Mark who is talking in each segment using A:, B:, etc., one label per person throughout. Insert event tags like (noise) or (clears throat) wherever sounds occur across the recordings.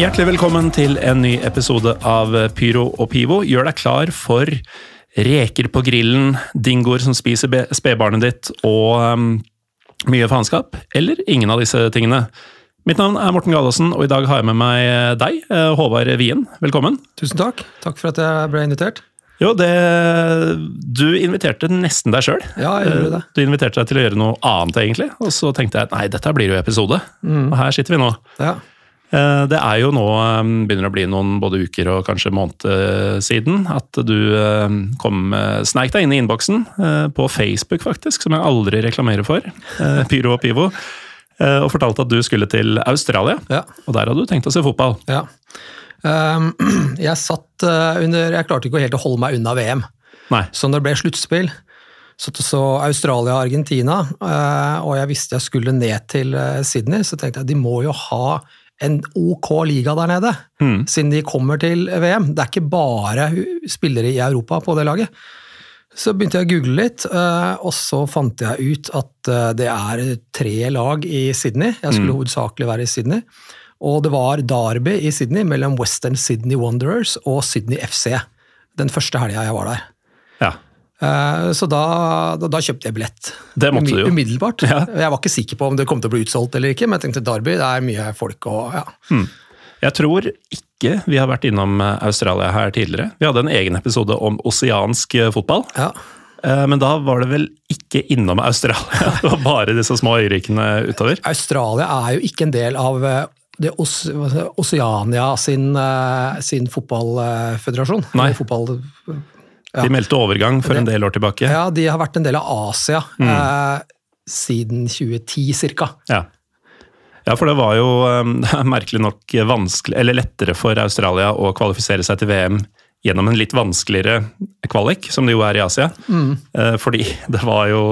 A: Hjertelig velkommen til en ny episode av Pyro og Pivo. Gjør deg klar for reker på grillen, dingoer som spiser spedbarnet ditt og um, mye faenskap. Eller ingen av disse tingene. Mitt navn er Morten Gallaasen, og i dag har jeg med meg deg, eh, Håvard Wien. Velkommen.
B: Tusen takk. Takk for at jeg ble invitert.
A: Jo, det Du inviterte nesten deg sjøl.
B: Ja, jeg gjorde det.
A: Du inviterte deg til å gjøre noe annet, egentlig. Og så tenkte jeg nei, dette blir jo episode. Og her sitter vi nå.
B: Ja.
A: Eh, Det er jo nå eh, begynner å bli noen både uker og kanskje måned siden at du eh, kom eh, sneik deg inn i innboksen eh, på Facebook, faktisk, som jeg aldri reklamerer for, eh, Pyro og Pivo, eh, og fortalte at du skulle til Australia.
B: Ja.
A: Og der hadde du tenkt å se fotball.
B: ja. Um, (clears throat) jeg satt under Jeg klarte ikke helt å holde meg unna VM.
A: Nei.
B: Så når det ble sluttspill, så, så Australia og Argentina, og jeg visste jeg skulle ned til Sydney, så tenkte jeg de må jo ha en ok liga der nede, siden de kommer til VM. Det er ikke bare spillere i Europa på det laget. Så begynte jeg å google litt, eh, og så fant jeg ut at eh, det er tre lag i Sydney. Jeg skulle hovedsakelig være i Sydney. Og det var derby i Sydney mellom Western Sydney Wanderers og Sydney FC. Den første helga jeg var der. Eh, Så da, da, da kjøpte jeg billett.
A: Det måtte du jo.
B: Umiddelbart.
A: Ja.
B: Jeg var ikke sikker på om det kom til å bli utsolgt eller ikke, men jeg tenkte Derby, det er mye folk og ja.
A: Jeg tror ikke vi har vært innom eh, Australia her tidligere. Vi hadde en egen episode om oseansk eh, fotball.
B: ja.
A: Men da var det vel ikke innom Australia, (laughs) det var bare disse små øyrikene utover.
B: Australia er jo ikke en del av det Os hva skal jeg si, Oceania sin, sin fotballføderasjon.
A: Nei.
B: Fotball,
A: De meldte overgang for en del år tilbake.
B: ja, de har vært en del av Asia eh, siden 2010 ca.
A: Ja. Ja, for det var jo eh, (laughs) merkelig nok vanskelig, eller lettere for Australia å kvalifisere seg til VM gjennom en litt vanskeligere kvalik, som det jo er i Asia. Eh, Fordi (laughs) det var jo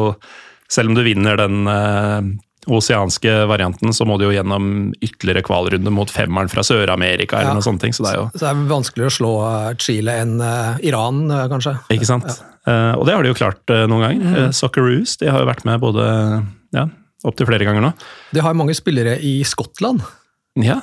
A: Selv om du vinner den eh, oseanske varianten, så må du jo gjennom ytterligere kvalrunde mot femmeren fra Sør-Amerika, eller
B: Ja.
A: noe sånne ting, Så det er jo
B: Så det er vanskeligere å slå eh, Chile enn eh, Iran, eh, kanskje.
A: Ikke sant? Eh, og det har de jo klart noen ganger. Uh, Socceroos de har jo vært med både ja, opptil flere ganger nå.
B: De har mange spillere i Skottland.
A: Ja,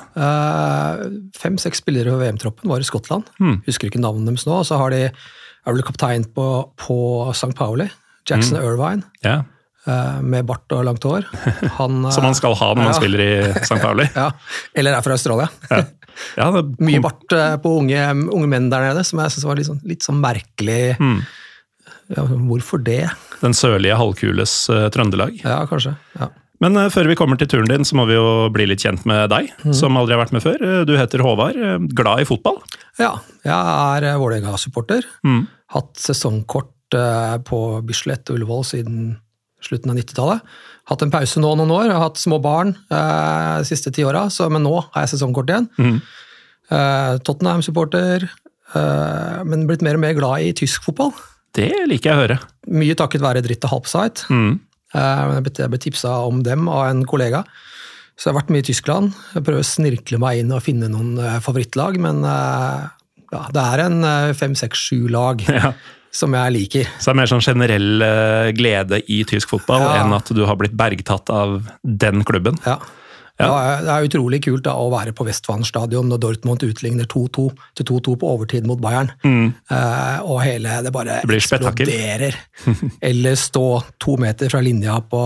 B: Fem-seks spillere ved VM-troppen var i Skottland.
A: Mm.
B: Husker ikke navnet deres nå. Og så har de, er vel kaptein på, på St. Pauli. Jackson
A: mm.
B: Irvine,
A: ja.
B: Eh, med bart og langt hår. (laughs) Han,
A: Som man skal ha når man
B: Ja.
A: spiller i St. Pauli. (laughs)
B: Ja, eller er fra Australia.
A: Ja, det, (laughs)
B: Mye bart eh, på unge, unge menn der nede, som jeg synes var litt sånn, litt sånn merkelig.
A: Mm.
B: Ja, hvorfor det?
A: Den sørlige halvkules uh, Trøndelag.
B: Ja, kanskje. Ja.
A: Men uh, før vi kommer til turen din, så må vi jo bli litt kjent med deg, som aldri har vært med før. Eh, Du heter Håvard, eh, glad i fotball.
B: ja, jeg er eh, Vålerenga-supporter.
A: Mm.
B: Hatt sesongkort uh, på Bislett og Ullevål siden slutten av 90-tallet. Hatt en pause nå noen år, jeg har hatt små barn eh, de siste ti åra, men nå har jeg sesongkort igjen.
A: Mm.
B: Eh, Tottenham-supporter, eh, men blitt mer og mer glad i tysk fotball.
A: Det liker jeg å høre.
B: Mye takket være Dritte Halbseit.
A: Mm.
B: Eh, Jeg ble, tipsa om dem av en kollega. Så jeg har vært mye i Tyskland. Jeg prøver å snirkle meg inn og finne noen eh, favorittlag, men eh, ja, det er en fem, seks, sju lag (laughs)
A: Ja.
B: Som jeg liker.
A: Så det er mer sånn generell eh, glede i tysk fotball
B: Ja.
A: enn at du har blitt bergtatt av den klubben.
B: Ja.
A: Ja.
B: Det er utrolig kult da, å være på Westfalen stadion når Dortmund utligner 2-2 til 2-2 på overtid mot Bayern. Eh, og hele det bare
A: det blir
B: eksploderer. (laughs) Eller stå to meter fra linja på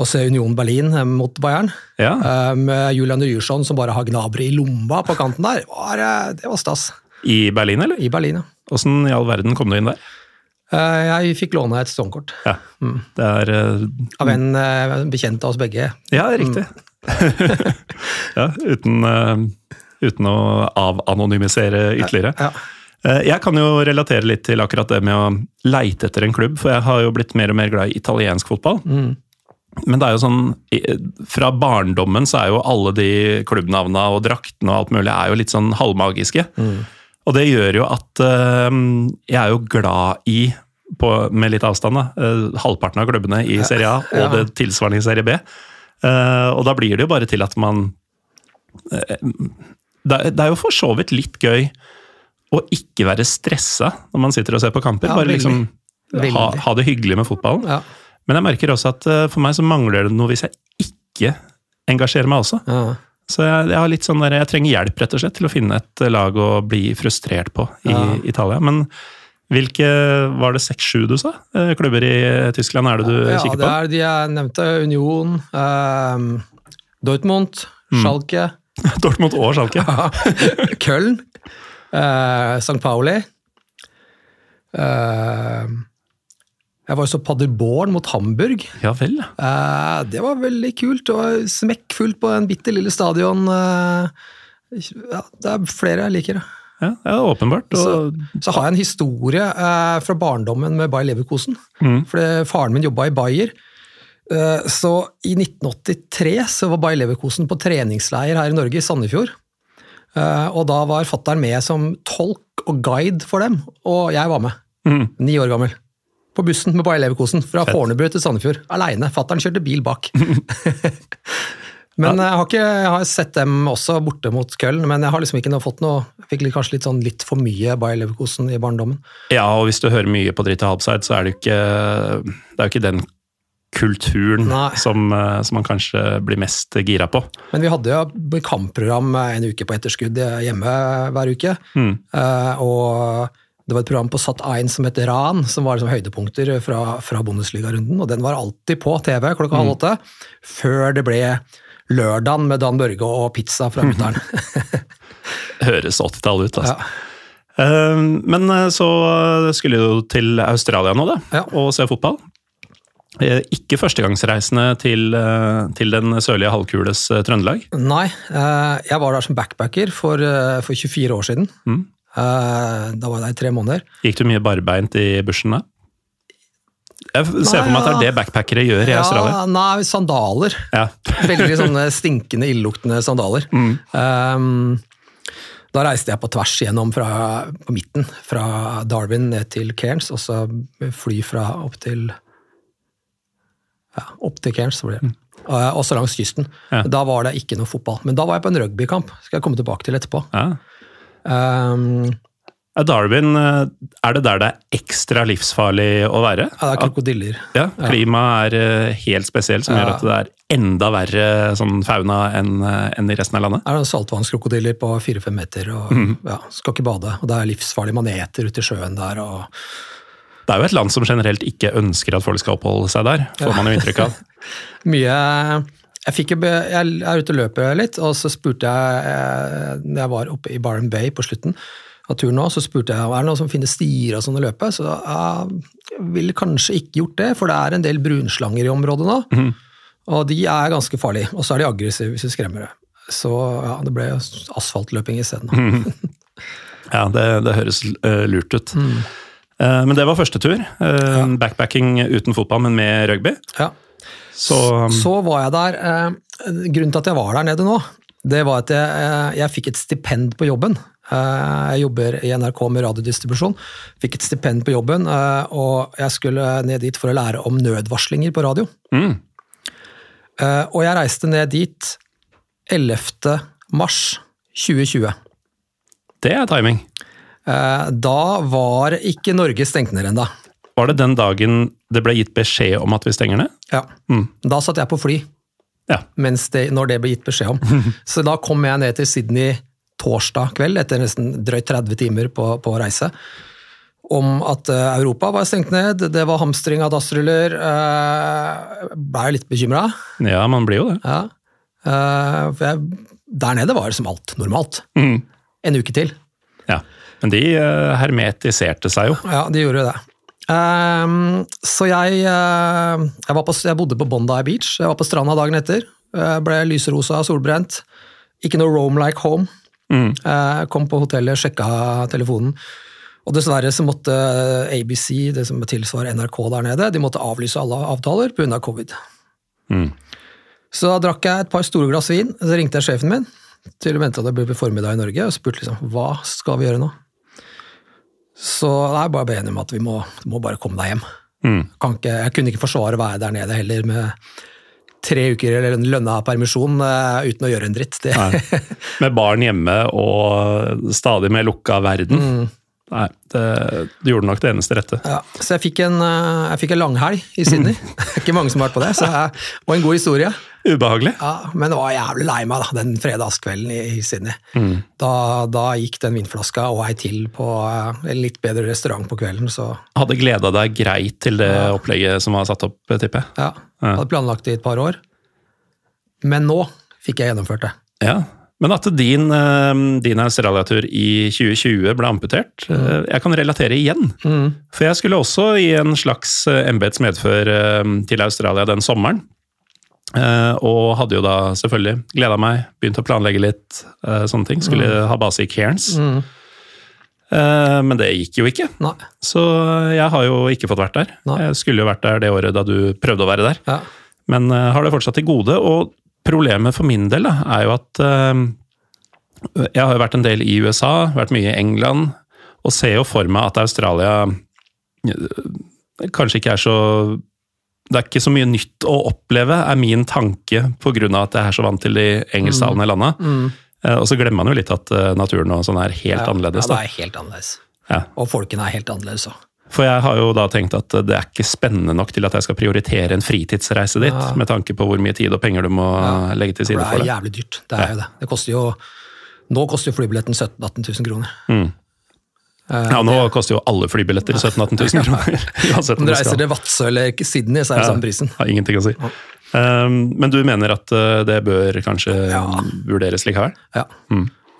B: og se Union Berlin eh, mot Bayern.
A: Ja.
B: Med Julian Ryerson som bare har gnabre i lomma på kanten der. Var, det var stas.
A: I Berlin, eller?
B: I Berlin, ja.
A: Åssen i all verden kom du inn der?
B: Eh, Jeg fikk låne et sesongkort
A: Ja, det er eh,
B: av en eh, bekjent av oss begge.
A: Ja, riktig. (laughs) Ja, uten, uten å avanonymisere ytterligere.
B: Ja.
A: Jeg kan jo relatere litt til akkurat det med å leite etter en klubb, for jeg har jo blitt mer og mer glad i italiensk fotball. Men det er jo sånn, fra barndommen så er jo alle de klubbnavna og draktene og alt mulig er jo litt sånn halvmagiske. Og det gjør jo at eh, jeg er jo glad i, på, med litt avstand, da, eh, halvparten av klubbene i Serie A og
B: Ja.
A: det tilsvarende i Serie B. Uh, og da blir det jo bare til at man uh, det, det er jo for så vidt litt gøy å ikke være stressa når man sitter og ser på kamper.
B: Ja,
A: bare
B: veldig.
A: liksom ha, ha det hyggelig med fotballen.
B: Ja.
A: Men jeg merker også at uh, for meg så mangler det noe hvis jeg ikke engasjerer meg også.
B: Ja.
A: Så jeg, jeg, har litt sånn der, jeg trenger hjelp rett og slett til å finne et lag å bli frustrert på i
B: Ja.
A: Italia. Men hvilke, var det seks-sju du sa? eh, Klubber i Tyskland er det du
B: ja,
A: kikker
B: det er de jeg nevnte. Union, ehm, Dortmund, Schalke, (laughs)
A: Dortmund og Schalke.
B: Köln, uh, St. Pauli. Eh, jeg var jo så Paderborn mot Hamburg.
A: Ja vel.
B: Eh, det var veldig kult. Det var smekkfullt på en bitte lille stadion. eh, ja, det er flere jeg liker.
A: Ja, ja åpenbart.
B: Så,
A: Og,
B: så har jeg en historie eh, fra barndommen med Bayer Leverkosen.
A: Mm.
B: Fordi faren min jobba i Bayer. Eh, så i 1983 så var Bayer Leverkosen på treningsleir her i Norge, i Sandefjord. Eh, og da var fattern med som tolk og guide for dem, og jeg var med.
A: Mm.
B: Ni år gammel. På bussen med Bayer Leverkosen fra Fornebu til Sandefjord. Aleine. Fattern kjørte bil bak. (laughs) Men jeg har, ikke, jeg har sett dem også borte mot Köln, men jeg har liksom ikke fått noe fikk kanskje litt, sånn, litt for mye Bayer Leverkosen i barndommen.
A: ja, og hvis du hører mye på Dritt Halbside, så er det jo ikke, det er jo ikke den kulturen som, eh, som man kanskje blir mest gira på.
B: Men vi hadde jo kampprogram en uke på etterskudd hjemme hver uke.
A: Mm.
B: Eh, og det var et program på Sat 1 som het Ran, som var liksom høydepunkter fra, fra Bundesliga-runden. Og den var alltid på TV klokka halv åtte, før det ble lørdagen med Dan Børge og pizza fra mutter'n. (laughs)
A: Høres 80-tallet ut, altså.
B: Ja.
A: Eh, Men eh, så skulle du til Australia nå, da,
B: Ja.
A: og se fotball. Eh, Ikke førstegangsreisende til, eh, til den sørlige halvkules eh, Trøndelag.
B: Nei, eh, jeg var der som backpacker for, eh, for 24 år siden.
A: Mm.
B: Eh, da var jeg der i tre måneder.
A: Gikk du mye barbeint i bushen da? Jeg ser for meg at det er det backpackere gjør i Australia.
B: Nei, sandaler.
A: Ja. (laughs)
B: Veldig sånne stinkende, illeluktende sandaler. Um, da reiste jeg på tvers gjennom fra, på midten, fra Darwin ned til Cairns, og så fly fra opp til ja, opp til Cairns, blir det. Og Også langs kysten.
A: Ja.
B: Da var det ikke noe fotball. Men da var jeg på en rugbykamp, skal jeg komme tilbake til etterpå.
A: Ja.
B: Um,
A: Er Darwin, eh, er det der det er ekstra livsfarlig å være?
B: ja, det er krokodiller.
A: Ja, Klimaet er eh, helt spesielt, som
B: Ja.
A: gjør at det er enda verre sånn fauna enn eh, enn i resten av landet.
B: Det er saltvannskrokodiller på fire-fem meter, og ja, skal ikke bade. Og det er livsfarlige maneter ute i sjøen der. og
A: Det er jo et land som generelt ikke ønsker at folk skal oppholde seg der, får man jo inntrykk av. (laughs)
B: mye jeg, fikk, jeg er ute og løper litt, og så spurte jeg eh, når jeg var oppe i Barham Bay på slutten av turen nå, så spurte jeg er det noen som finner stier og sånn å løpe. Så jeg ville kanskje ikke gjort det, for det er en del brunslanger i området nå. Og de er ganske farlige, og så er de aggressive hvis du skremmer det. Så ja, det ble asfaltløping isteden.
A: Ja, det, det høres eh, lurt ut. Mm. men det var første tur. Eh, Backpacking uten fotball, men med rugby.
B: Ja.
A: Så,
B: Så var jeg der eh, Grunnen til at jeg var der nede nå, det var at jeg, eh, jeg fikk et stipend på jobben. Eh, Jeg jobber i NRK med radiodistribusjon. Fikk et stipend på jobben, og jeg skulle ned dit for å lære om nødvarslinger på radio.
A: Mm.
B: Og jeg reiste ned dit 11. mars 2020.
A: det er timing.
B: Da var ikke Norge stengt ned ennå.
A: Var det den dagen det ble gitt beskjed om at vi stenger ned?
B: Ja. Da satt jeg på fly.
A: Ja.
B: mens det, når det ble gitt beskjed om. (laughs) Så da kom jeg ned til Sydney torsdag kveld, etter nesten drøyt 30 timer på, på reise, om at eh, Europa var stengt ned, det var hamstring av dassruller. Uh, Blei litt bekymra.
A: Ja, man blir jo det.
B: Ja. Eh, for jeg, der nede var det som alt normalt.
A: Mm.
B: En uke til.
A: Ja. Men de eh, hermetiserte seg jo.
B: Ja, de gjorde det. Ehm, så jeg, uh, jeg, var på, jeg bodde på Bondi Beach. Jeg var på stranda dagen etter. Uh, Ble lyserosa, og solbrent. Ikke noe roam like home. Eh, Kom på hotellet, sjekka telefonen. Og dessverre så måtte ABC, det som tilsvarer NRK der nede, de måtte avlyse alle avtaler pga. Av covid. Så da drakk jeg et par store glass vin, så ringte jeg sjefen min til å vente at det ble formiddag i Norge, og spurte liksom hva skal vi gjøre nå? Så det er bare ble enig om at vi må, må bare komme deg hjem. Kan ikke, jeg kunne ikke forsvare å være der nede heller med tre uker eller en lønna permisjon uh, uten å gjøre en dritt. (laughs)
A: Med barn hjemme og stadig mer lukka verden. Nei, det, du gjorde nok det eneste rette.
B: ja. Så jeg fikk en, eh, jeg fikk en langhelg i Sydney. (laughs) ikke mange som har vært på det, så jeg, og en god historie.
A: Ubehagelig.
B: Ja, men det var jævlig lei meg da, den fredagskvelden i, i Sydney. Da, da gikk den vinflaska og ei til på eh, en litt bedre restaurant på kvelden, så
A: Hadde gleda deg greit til det opplegget som var satt opp, tipper jeg.
B: ja. ja. hadde planlagt det i et par år. Men nå fikk jeg gjennomført det.
A: Ja. Men at din, eh, din Australia-tur i 2020 ble amputert, mm. jeg kan relatere igjen. For jeg skulle også i en slags eh, embets medfør eh, til Australia den sommeren. Eh, Og hadde jo da selvfølgelig gleda meg, begynt å planlegge litt eh, sånne ting. Skulle ha base i Cairns. Eh, Men det gikk jo ikke.
B: Nei.
A: Så jeg har jo ikke fått vært der.
B: Nei.
A: Jeg skulle jo vært der det året da du prøvde å være der.
B: Ja.
A: Men eh, har det fortsatt til gode. Og problemet for min del da, er jo at eh, jeg har jo vært en del i USA, vært mye i England, og ser jo for meg at Australia eh, kanskje ikke er så Det er ikke så mye nytt å oppleve, er min tanke, pga. at jeg er så vant til de engelsktalende landa. Mm. Mm. Og så glemmer man jo litt at eh, naturen og sånn er helt
B: Ja,
A: annerledes.
B: Ja, det er helt annerledes.
A: Ja.
B: Og folkene er helt annerledes òg.
A: For jeg har jo da tenkt at det er ikke spennende nok til at jeg skal prioritere en fritidsreise dit,
B: Ja.
A: med tanke på hvor mye tid og penger du må legge til
B: Det
A: side for
B: det.
A: det.
B: er jævlig dyrt. Det er jo det. Det koster jo Nå koster jo flybilletten 17 000-18 000 kroner.
A: Ja, nå koster jo alle flybilletter 17 000-18 000 kroner. Uansett
B: Om du reiser til Vadsø eller Sydney, så er det
A: Ja,
B: samme prisen.
A: Har ingenting å si. Um, men du mener at uh, det bør kanskje
B: Ja.
A: vurderes likevel?
B: Ja.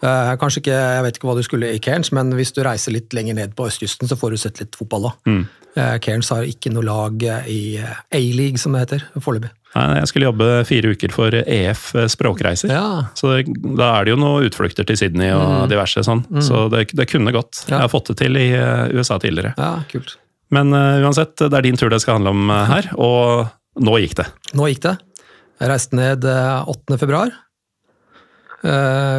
B: Eh, kanskje ikke, Jeg vet ikke hva du skulle i Cairns, men hvis du reiser litt lenger ned på østkysten, så får du sett litt fotball òg. Cairns har ikke noe lag eh, i A-league, som det heter, foreløpig.
A: Jeg skulle jobbe fire uker for EF språkreiser.
B: Ja.
A: Så det, da er det jo noen utflukter til Sydney og diverse sånn. Så det, det kunne gått.
B: Ja.
A: Jeg har fått det til i uh, USA tidligere.
B: ja, kult.
A: Men uh, uansett, det er din tur det skal handle om uh, her, og nå gikk det.
B: Nå gikk det. Jeg reiste ned eh, 8. februar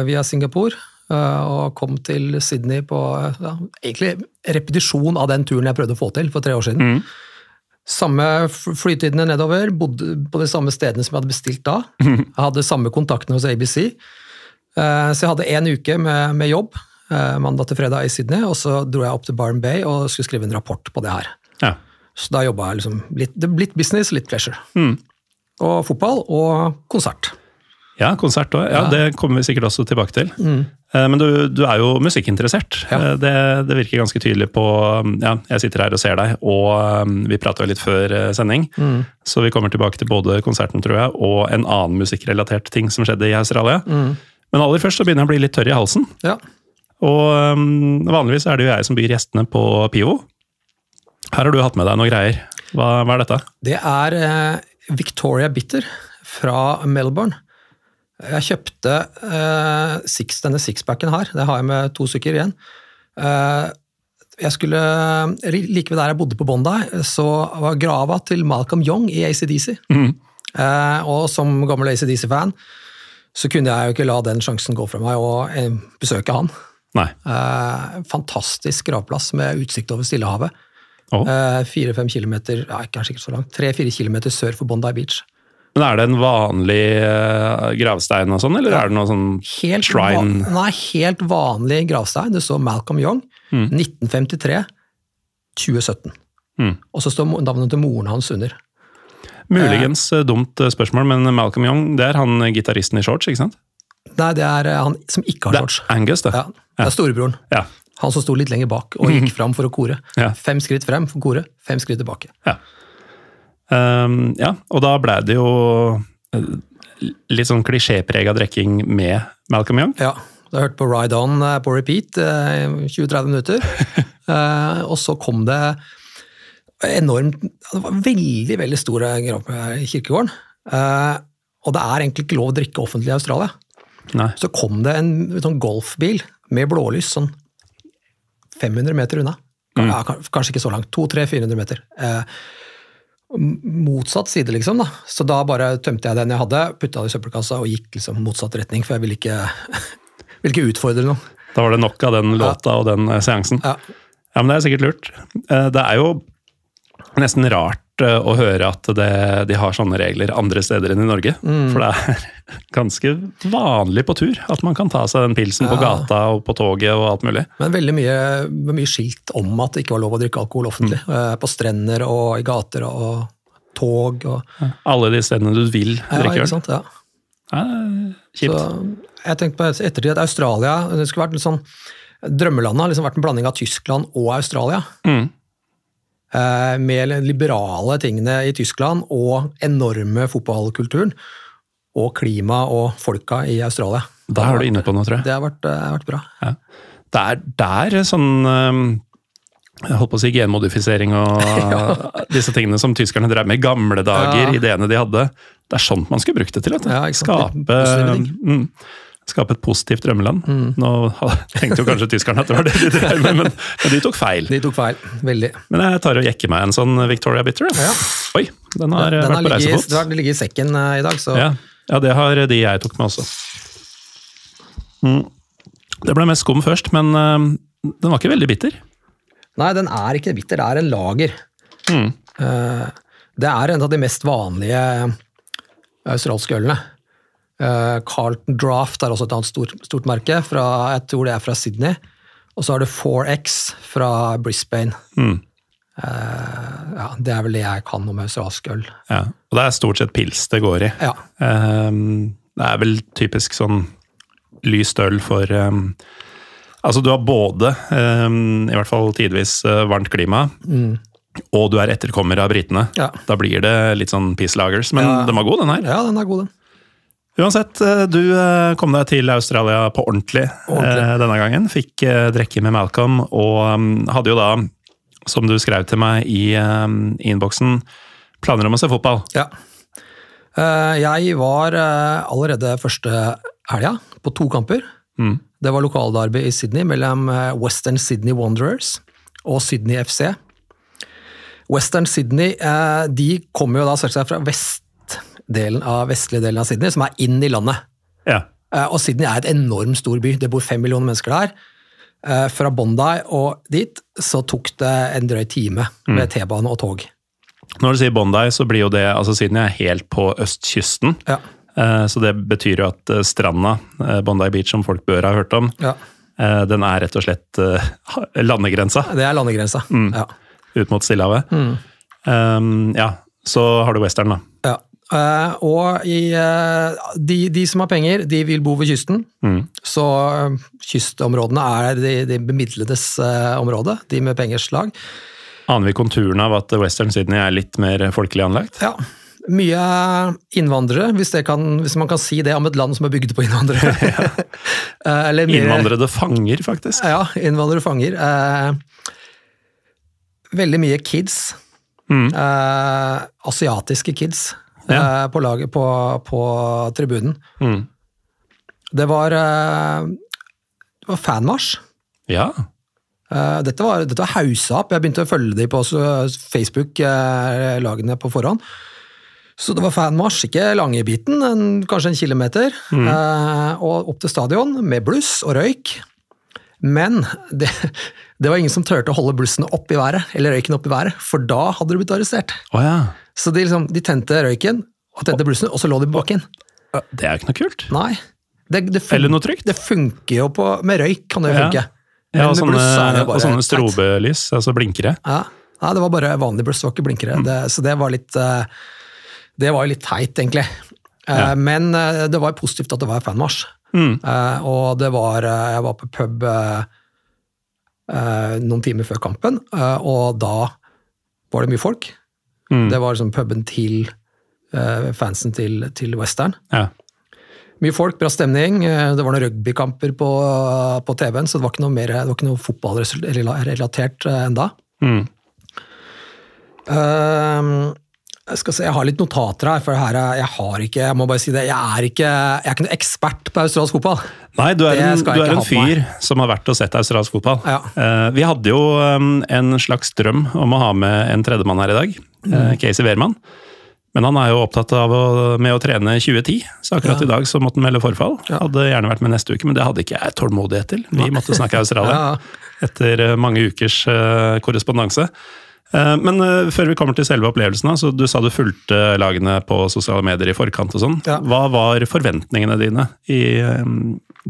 B: via Singapore eh, og kom til Sydney på eh, ja, egentlig repetisjon av den turen jeg prøvde å få til for tre år siden. Samme flytidene nedover, bodde på de samme stedene som jeg hadde bestilt da. Jeg hadde samme kontaktene hos ABC. Eh, Så jeg hadde én uke med, med jobb, eh, mandag til fredag i Sydney, og så dro jeg opp til Barn Bay og skulle skrive en rapport på det her.
A: Ja.
B: Så da jobba jeg liksom litt, det- litt business, litt pleasure. Og fotball og konsert.
A: Ja, konsert òg. Ja, det kommer vi sikkert også tilbake til. Mm. Men du, du er jo musikkinteressert.
B: Ja.
A: Eh, Det, det virker ganske tydelig på Ja, jeg sitter her og ser deg, og um, vi prata jo litt før sending, sending. Så vi kommer tilbake til både konserten, tror jeg, og en annen musikkrelatert ting som skjedde i Australia. Men aller først så begynner jeg å bli litt tørr i halsen.
B: Ja.
A: Og um, vanligvis er det jo jeg som byr gjestene på Pivo. Her har du hatt med deg noe greier. Hva, hva er dette?
B: Det er eh, Victoria Bitter fra Melbourne. Jeg kjøpte eh, six, denne sixpacken her. Det har jeg med to stykker igjen. Eh, jeg skulle, Like ved der jeg bodde på Bondi, så var grava til Malcolm Young i ACDC. Eh, og som gammel ACDC-fan så kunne jeg jo ikke la den sjansen gå fra meg og eh, besøke han.
A: Nei.
B: Eh, fantastisk gravplass med utsikt over Stillehavet. Eh, Fire-fem kilometer, ja, kanskje ikke så langt, tre-fire kilometer sør for Bondi Beach.
A: Men Er det en vanlig eh, gravstein og sånn, eller er det noe sånn
B: Helt,
A: shrine?
B: nei, helt vanlig gravstein. Det står Malcolm Young, 1953, 2017.
A: Mm.
B: Og så står navnet til moren hans under.
A: Muligens eh, dumt eh, spørsmål, men Malcolm Young det er han eh, gitaristen i shorts, ikke sant?
B: Nei, det er han som ikke har shorts.
A: Det er Angus, det.
B: Ja, det er storebroren.
A: Ja.
B: Han som sto litt lenger bak og (laughs) gikk fram for å kore.
A: Ja.
B: Fem skritt frem for å kore, fem skritt tilbake.
A: Ja. Ehm, ja, og da ble det jo eh, litt sånn klisjéprega drikking med Malcolm Young.
B: Ja, du har hørt på Ride On eh, på repeat eh, i 20-30 minutter. uh, (laughs) og så kom det enormt Det var veldig, veldig store grav i kirkegården. Uh, og det er egentlig ikke lov å drikke offentlig i Australia.
A: Nei.
B: Så kom det en sånn golfbil med blålys sånn 500 meter unna. Ja, kanskje ikke så langt. 200-400 meter. Eh, motsatt side, liksom. da. Så da bare tømte jeg den jeg hadde, putta det i søppelkassa og gikk liksom motsatt retning, for jeg ville ikke, (laughs) ville ikke utfordre noen.
A: Da var det nok av den låta og den eh, seansen.
B: Ja.
A: Ja, men det er sikkert lurt. Eh, Det er jo nesten rart eh, å høre at det, de har sånne regler andre steder enn i Norge.
B: Mm.
A: For det er (laughs) ganske vanlig på tur at man kan ta seg den pilsen på gata og på toget og alt mulig.
B: Men veldig mye, mye skilt om at det ikke var lov å drikke alkohol offentlig. Mm. På strender og i gater og tog og
A: Alle de stedene du vil
B: Ja,
A: drikke
B: ikke
A: øl.
B: Ja.
A: Ja, Kjipt.
B: Så jeg tenkte på ettertid at Australia det skulle vært litt sånn Drømmelandet har liksom vært en blanding av Tyskland og Australia.
A: Mm.
B: Eh, Med liberale tingene i Tyskland og enorme fotballkulturen. Og klima og folka i Australia.
A: Der er du inne på noe, tror jeg.
B: Det har vært, eh, vært bra.
A: Det er der sånn eh, jeg holdt på å si genmodifisering og (laughs) disse tingene som tyskerne drev med i gamle dager,
B: Ja.
A: ideene de hadde. Det er sånt man skulle brukt det til. Vet du.
B: Ja.
A: Skape, mm, skape et positivt drømmeland. Nå tenkte jo kanskje tyskerne at det var det de drev med, men, men de tok feil.
B: De tok feil. Veldig.
A: Men jeg tar og jekker meg en sånn Victoria Bitter.
B: Ja.
A: Oi, den har
B: Den har
A: vært på
B: ligget,
A: reisefot.
B: det har ligget i sekken uh, i dag, så
A: Ja, ja, det har de jeg tok med også. Mm. Det ble mest skum først, men uh, den var ikke veldig bitter.
B: Nei, den er ikke bitter, det er en lager.
A: Mm.
B: Uh, Det er en av de mest vanlige australske ølene. Eh, Carlton Draft er også et annet stort, stort merke, fra, jeg tror det er fra Sydney. Og så har du 4X fra Brisbane.
A: Mm.
B: Uh, ja, det er vel det jeg kan om australsk øl.
A: Ja. Og det er stort sett pils det går i.
B: Ja,
A: Um, det er vel typisk sånn lyst øl for um, Altså, du har både, um, i hvert fall tidvis, uh, varmt klima, og du er etterkommer av britene.
B: Mm. Ja.
A: Da blir det litt sånn peace lagers, men
B: Ja.
A: den var god, den her.
B: ja den er god, den.
A: Uansett, eh, du eh, kom deg til Australia på ordentlig,
B: Ordentlig.
A: eh, denne gangen. Fikk drikke med Malcolm, og mm, hadde jo da, som du skrev til meg i um, innboksen, planer om å se fotball.
B: Ja. Jeg var allerede første helga på to kamper.
A: Mm.
B: Det var lokaldarby i Sydney mellom Western Sydney Wanderers og Sydney FC. Western Sydney de kommer jo da selvsagt fra vestdelen av vestlige delen av Sydney, som er inn i landet.
A: Ja.
B: Eh, Og Sydney er et enormt stor by. Det bor fem millioner mennesker der. Eh, Fra Bondi og dit så tok det en drøy time med T-bane og tog.
A: Når du sier Bondi, så blir jo det altså Siden jeg er helt på østkysten.
B: Ja.
A: eh, Så det betyr jo at stranda, Bondi Beach, som folk bør ha hørt om,
B: ja.
A: den er rett og slett (laughs) landegrensa
B: Det er landegrensa. Ja.
A: ut mot Stillehavet. Um, ja, så har du Western, da.
B: Eh, og i, uh, de, de som har penger, de vil bo ved kysten. Så uh, kystområdene er de, de bemidledes område, de med pengers lag.
A: Aner vi konturene av at Western Sydney er litt mer folkelig anlagt?
B: Ja. Mye innvandrere, hvis, det kan, hvis man kan si det om et land som er bygd på innvandrere. (laughs) (laughs) Eller mer-
A: Innvandrede fanger, faktisk.
B: Ja, innvandrere fanger. Veldig mye kids.
A: Mm.
B: Asiatiske kids
A: Ja.
B: på laget på, på tribunen.
A: Mm.
B: Det var, eh, det var fanmarsj.
A: Ja.
B: Eh, dette var, dette var haussa opp. Jeg begynte å følge de på Facebook-lagene på forhånd. Så det var fanmarsj, ikke lange biten, en, kanskje en kilometer, eh, og opp til stadion med bluss og røyk. Men det, (laughs) det var ingen som turte å holde blussen opp i været, eller røyken opp i været, for da hadde du blitt arrestert.
A: Oh, ja.
B: Så de, liksom, de tente røyken, og tente blussen, og så lå de på bakken.
A: Det er jo ikke noe kult.
B: Nei. Det, det
A: Eller noe trygt.
B: Det funker jo på Med røyk kan det jo funke.
A: Ja, og sånne,
B: jo
A: og sånne strobelys, altså blinkere.
B: Ja. Nei, det var bare vanlig bluss, det var ikke blinkere. Det, så det var litt eh, Det var jo litt teit, egentlig. Eh,
A: Ja.
B: Men eh, det var positivt at det var fanmarsj.
A: Mm.
B: Og det var Jeg var på pub noen timer før kampen, og da var det mye folk.
A: Mm.
B: Det var liksom puben til uh, fansen til, til Western.
A: Ja.
B: Mye folk, bra stemning. Eh, Det var noen rugbykamper på, på TV-en, så det var ikke noe, mer, det var ikke noe fotballrelatert enda.
A: Mm.
B: Ehm, Jeg skal se, jeg har litt notater her, for her er, jeg har ikke Jeg må bare si det, jeg er ikke, jeg er ikke noen ekspert på australsk fotball.
A: Nei, du er en, du er en fyr som har vært og sett australsk fotball.
B: Ja.
A: Uh, vi hadde jo um, en slags drøm om å ha med en tredjemann her i dag,
B: Mm.
A: uh, Casey Wehrmann. Men han er jo opptatt av å, med å trene 2010, så akkurat
B: Ja.
A: i dag så måtte han melde forfall.
B: Ja.
A: Hadde gjerne vært med neste uke, men det hadde ikke jeg tålmodighet til. Vi måtte snakke (laughs) Australia etter eh, mange ukers uh, korrespondanse. Eh, Men eh, før vi kommer til selve opplevelsen, så du sa du fulgte lagene på sosiale medier i forkant og sånn.
B: Ja.
A: Hva var forventningene dine i, eh,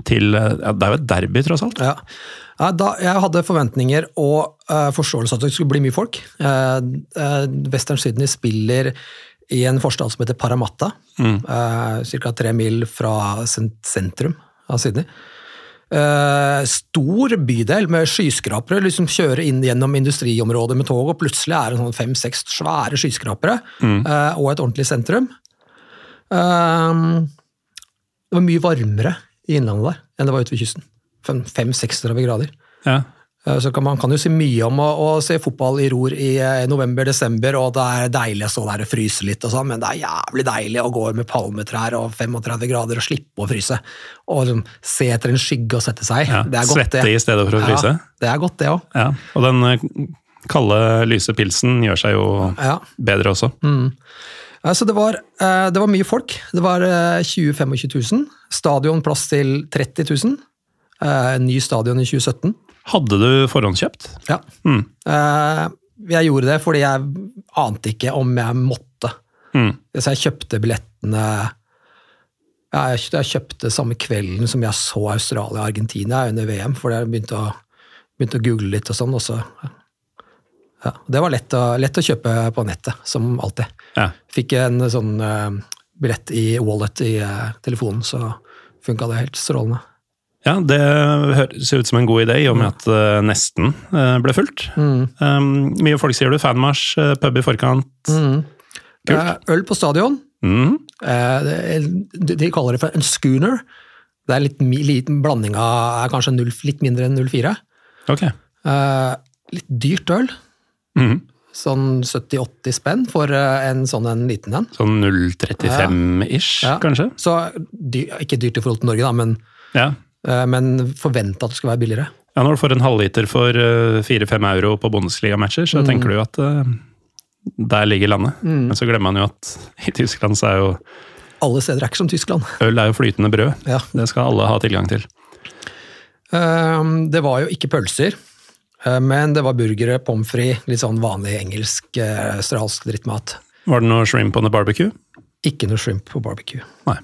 A: til ja, Det er jo et derby, tross alt.
B: Ja. Da, jeg hadde forventninger og uh, forståelse at det skulle bli mye folk. Uh, uh, Western Sydney spiller i en forstad som heter Paramatta, mm. ca. tre mil fra sen- sentrum av Sydney. Eh, stor bydel med skyskrapere. liksom Kjøre inn gjennom industriområdet med tog, og plutselig er det sånn fem-seks svære skyskrapere eh, og et ordentlig sentrum. Eh, det var mye varmere i innlandet der enn det var ute ved kysten. Fem-36 grader.
A: Ja.
B: Eh, Så kan man kan jo si mye om å, å se fotball i ror i i november-desember, og det er deilig å stå der og fryse litt, og sånn, men det er jævlig deilig å gå med palmetrær og 35 grader og slippe å fryse. Og liksom, se etter en skygge og sette seg.
A: Ja,
B: Det er godt,
A: svette
B: det.
A: i stedet for å fryse.
B: Ja, det er godt, det òg.
A: Ja. Og den eh, kalde, lyse pilsen gjør seg jo
B: Ja.
A: bedre også.
B: Altså, det, var, eh, det var mye folk. Det var eh, 20 25 000. Stadion plass til 30 000. Eh, Ny stadion i 2017.
A: Hadde du forhåndskjøpt?
B: Ja.
A: Mm.
B: Eh, jeg gjorde det fordi jeg ante ikke om jeg måtte.
A: Mm.
B: Så jeg kjøpte billettene jeg, kjøpte, samme kvelden som jeg så Australia og Argentina under VM, for jeg begynte å, begynte å google litt og sånn. Også. ja, det var lett å, lett å kjøpe på nettet, som alltid.
A: Ja.
B: Fikk en sånn eh, billett i wallet i eh, telefonen, så funka det helt strålende.
A: Ja, det høres ut som en god idé, i og med at uh, nesten uh, ble fulgt.
B: Mm.
A: Um, mye folk sier du. Fanmarsj, uh, pub i forkant. Kult.
B: Eh, øl på stadion.
A: Mm.
B: Eh, det- de, de kaller det for en schooner. Det er litt liten blanding av er kanskje 0, litt mindre enn 04.
A: Ok.
B: Eh, litt dyrt øl.
A: Mm.
B: Sånn 70-80 spenn for eh, en sånn en liten en.
A: Sånn 0,35-ish,
B: Ja.
A: kanskje?
B: Så dy, Ikke dyrt i forhold til Norge, da, men,
A: Ja.
B: Eh, men forvente at det skal være billigere.
A: ja. Når du får en halvliter for eh, 4-5 euro på Bundesliga-matcher, så tenker du at eh, der ligger landet. Men så glemmer man jo at i Tyskland så er jo
B: Alle steder er ikke som Tyskland.
A: øl er jo flytende brød.
B: Ja.
A: Det skal alle ha tilgang til.
B: Det var jo ikke pølser, men det var burgere, pommes frites, litt sånn vanlig engelsk, australsk drittmat.
A: Var det noe shrimp on the barbecue?
B: Ikke noe shrimp på barbecue.
A: Nei.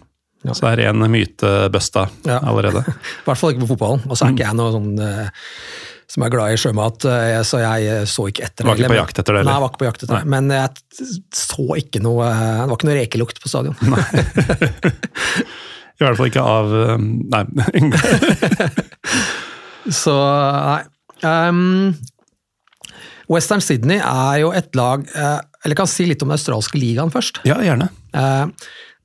B: Ja.
A: Så er en myte busta
B: Ja.
A: allerede. (laughs)
B: I hvert fall ikke på fotballen. Og så er ikke jeg noe sånn eh, som er glad i sjømat, eh, så jeg eh, så ikke etter
A: Var ikke på jakt etter det, eller?
B: Nei, jeg var ikke på jakt etter det. Men jeg så ikke noe Det var ikke noe rekelukt på stadion. (laughs)
A: I hvert fall ikke av Nei. (laughs)
B: Så nei. Um, Western Sydney er jo et lag Eller kan si litt om den australske ligaen først.
A: ja, gjerne.
B: Eh,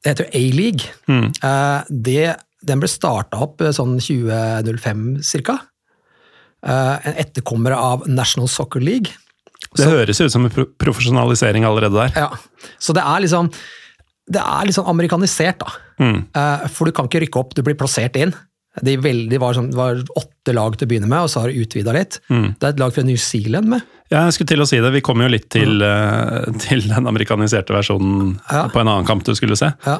B: det heter jo A-league.
A: Mm.
B: Uh, den ble starta opp eh, sånn 2005 ca. en etterkommer av National Soccer League.
A: Det høres ut som en pro profesjonalisering allerede der.
B: Ja, Så det er liksom det er sånn amerikanisert, da.
A: Mm.
B: Uh, For du kan ikke rykke opp, du blir plassert inn. De veldig, var, sånn, var åtte lag til å begynne med, og så har det utvida litt.
A: Mm.
B: Det er et lag fra New Zealand med.
A: Ja, jeg skulle til å si det. Vi kommer jo litt til, eh, til den amerikaniserte versjonen
B: Ja.
A: på en annen kamp du skulle se.
B: Ja.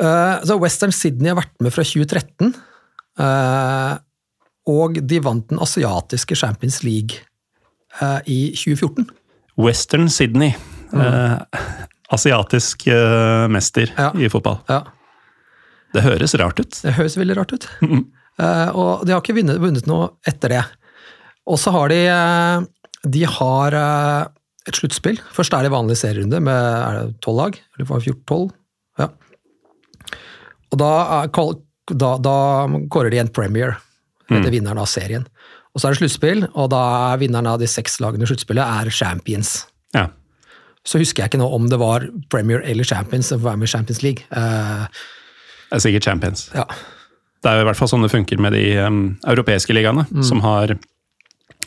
B: Uh, så Western Sydney har vært med fra 2013. Uh, og de vant den asiatiske Champions League uh, i 2014.
A: Western Sydney. Eh, asiatisk eh, mester i fotball.
B: Ja,
A: Det høres rart ut.
B: Det høres veldig rart ut. uh, (laughs) og de har ikke vunnet, vunnet noe etter det. Og så har de eh, De har eh, et sluttspill. Først er det vanlig serierunde med tolv 12 lag. Eller var det 14-12? Ja. Og da, da, da kårer de en premier etter vinneren av serien. Og så er det sluttspill, og da er vinneren av de seks lagene i sluttspillet er champions.
A: Ja.
B: Så husker jeg ikke nå om det var Premier eller Champions var med i Champions League. Eh,
A: Det er sikkert Champions.
B: ja.
A: Det er jo i hvert fall sånn det funker med de um, europeiske ligaene,
B: Mm.
A: som har,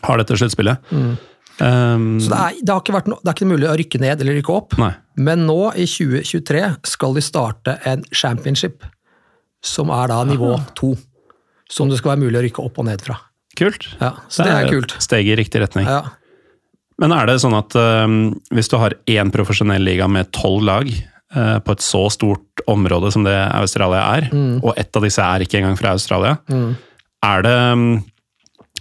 A: har dette sluttspillet. Um,
B: Så det er, det, har ikke vært no, det er ikke mulig å rykke ned eller rykke opp.
A: Nei.
B: Men nå, i 2023, skal de starte en championship, som er da nivå to. Som det skal være mulig å rykke opp og ned fra.
A: Kult.
B: Ja, så det er kult.
A: et Steg i riktig retning.
B: Ja.
A: Men er det sånn at um, hvis du har én profesjonell liga med tolv lag på et så stort område som det Australia er,
B: Mm.
A: og ett av disse er ikke engang fra Australia, er det um,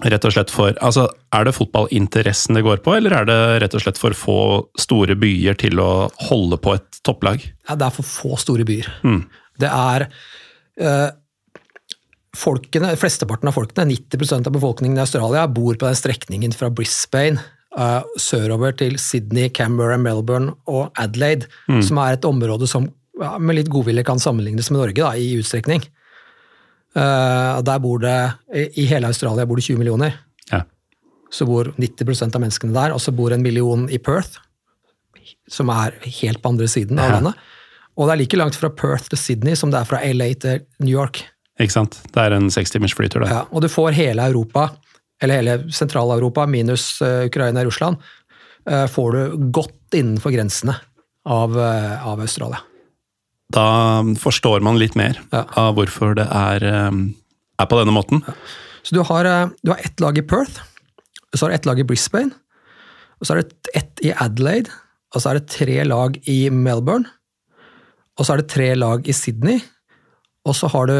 A: rett og slett for Altså, er det fotballinteressen det går på, eller er det rett og slett for få store byer til å holde på et topplag?
B: Ja, det er for få store byer.
A: Mm.
B: Det er øh, folkene, Flesteparten av folkene, 90% av befolkningen i Australia, bor på den strekningen fra Brisbane eh, sørover til Sydney, Canberra, Melbourne og Adelaide, som er et område som ja, med litt godvilje kan sammenlignes med Norge da, i utstrekning. Uh, der bor det, I hele Australia bor det 20 millioner.
A: Ja.
B: Så bor 90% av menneskene der, og så bor en million i Perth, som er helt på andre siden av
A: Ja.
B: landet. Og det er like langt fra Perth til Sydney som det er fra LA til New York.
A: Ikke sant? Det er en seks timers flytur, det.
B: Ja, og du får hele Europa, eller hele Sentral-Europa, minus eh, Ukraina og Russland, eh, får du godt innenfor grensene av, eh, av Australia.
A: Da forstår man litt mer
B: Ja.
A: av hvorfor det er, er på denne måten.
B: Så du har, du har ett lag i Perth, så har du ett lag i Brisbane, og så er det ett i Adelaide, og så er det tre lag i Melbourne, og så er det tre lag i Sydney, og så har du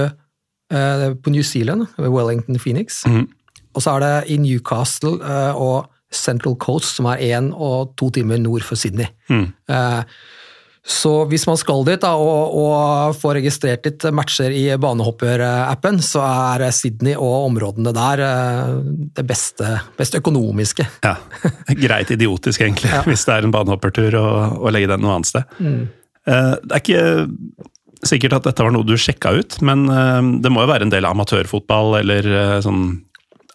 B: eh, på New Zealand, Wellington Phoenix, og så er det i Newcastle eh, og Central Coast, som er én og to timer nord for Sydney. Eh, så hvis man skal dit da, og, og få registrert litt matcher i banehopperappen, så er Sydney og områdene der eh, det beste, best økonomiske.
A: Ja. (laughs) Greit idiotisk, egentlig, hvis det er en banehoppertur å, å legge den noe annet sted.
B: Mm.
A: Det er ikke sikkert at dette var noe du sjekka ut, men det må jo være en del amatørfotball eller sånn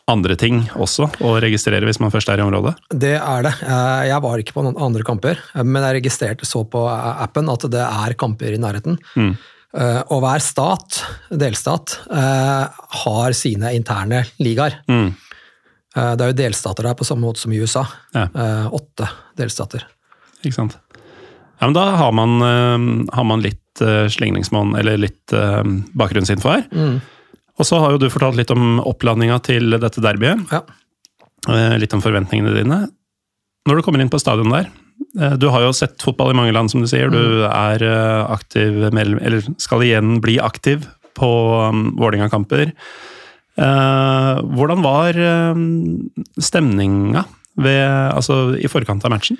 A: andre ting også å registrere hvis man først er i området.
B: Det er det. Eh, Jeg var ikke på noen andre kamper, eh, men jeg registrerte så på appen at det er kamper i nærheten. Mm. Og hver stat, delstat, eh, har sine interne ligaer.
A: Mm.
B: Eh, Det er jo delstater der på samme måte som i USA.
A: Ja.
B: Eh, Åtte delstater.
A: Ikke sant? Ja, men da har man, eh, har man litt eh, slingringsmonn, eller litt eh, bakgrunnsinfo her.
B: Mm.
A: Og så har jo du fortalt litt om oppladninga til dette derbyet.
B: Ja.
A: Eh, Litt om forventningene dine. Når du kommer inn på stadion der, eh, du har jo sett fotball i mange land, som du sier. Du
B: Mm.
A: er eh, aktiv, eller skal igjen bli aktiv på um, Vålerenga-kamper. Hvordan var eh, stemninga ved, altså, i forkant av matchen?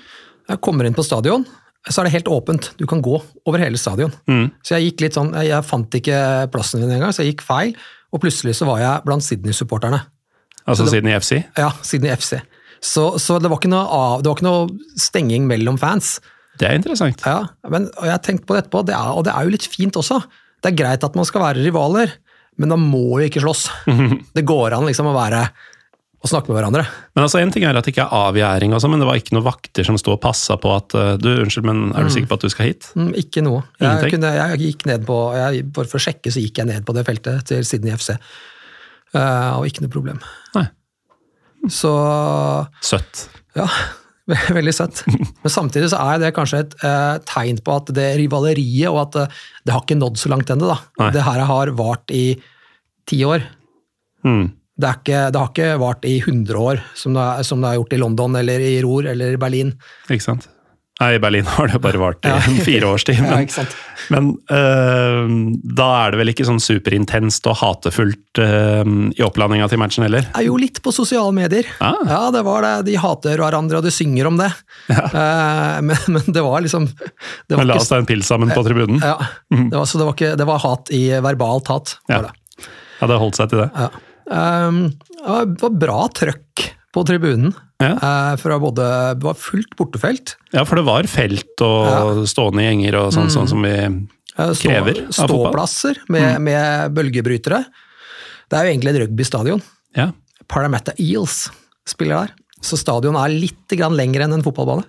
B: Jeg kommer inn på stadion, så er det helt åpent. Du kan gå over hele stadion.
A: Mm.
B: Så jeg gikk litt sånn, jeg fant ikke plassen min engang, så jeg gikk feil. Og plutselig så var jeg blant Sydney-supporterne.
A: Altså siden i FC?
B: Ja, Sydney FC. Så, så det, var ikke noe av, det var ikke noe stenging mellom fans.
A: Det er interessant.
B: Ja, men, og jeg har tenkt på det etterpå, det er, og det er jo litt fint også. Det er greit at man skal være rivaler, men da må jo ikke slåss. (laughs) Det går an liksom å være å snakke med hverandre.
A: Men altså, En ting er at det ikke er avgjæring, og sånn, men det var ikke noen vakter som sto og passa på at eh, du, unnskyld, men er du sikker på at du skal hit?
B: Mm, Ikke noe. Jeg, kunne, jeg gikk ned på, jeg, Bare for å sjekke, så gikk jeg ned på det feltet til Sydney FC. Uh, og ikke noe problem.
A: Nei.
B: Så
A: Søtt.
B: ja, (laughs) veldig søtt. Men samtidig så er det kanskje et eh, tegn på at det rivaleriet, og at eh, det har ikke nådd så langt ennå. Det her har vart i ti år.
A: Mm.
B: Det, ikke, det har ikke vart i 100 år, som det, er, som det har gjort i London eller i Ror eller i Berlin.
A: Ikke sant? Nei, I Berlin har det bare vart i
B: Ja. (laughs)
A: fire års tid. (laughs)
B: Ja,
A: Men,
B: sant?
A: men eh, da er det vel ikke sånn superintenst og hatefullt eh, i opplandinga til matchen heller?
B: er jo litt på sosiale medier.
A: Ah.
B: Ja, det var det. De hater hverandre, og de synger om det. Eh, men, men det var liksom det var
A: Men la oss ta en pils sammen på tribunen.
B: ja, det var, Så det var, ikke, det var hat i verbalt hat.
A: Ja.
B: Var det.
A: Ja, det holdt seg til det.
B: Ja. Um, det var bra trøkk på tribunen.
A: Ja.
B: Eh, både, det var fullt bortefelt.
A: Ja, for det var felt og stående gjenger og sånn, sånn som vi
B: krever Stå,
A: av fotball.
B: ståplasser med, med bølgebrytere. Det er jo egentlig et rugbystadion.
A: Ja.
B: Parramatta Eels spiller der. Så stadion er litt grann lengre enn en fotballbane.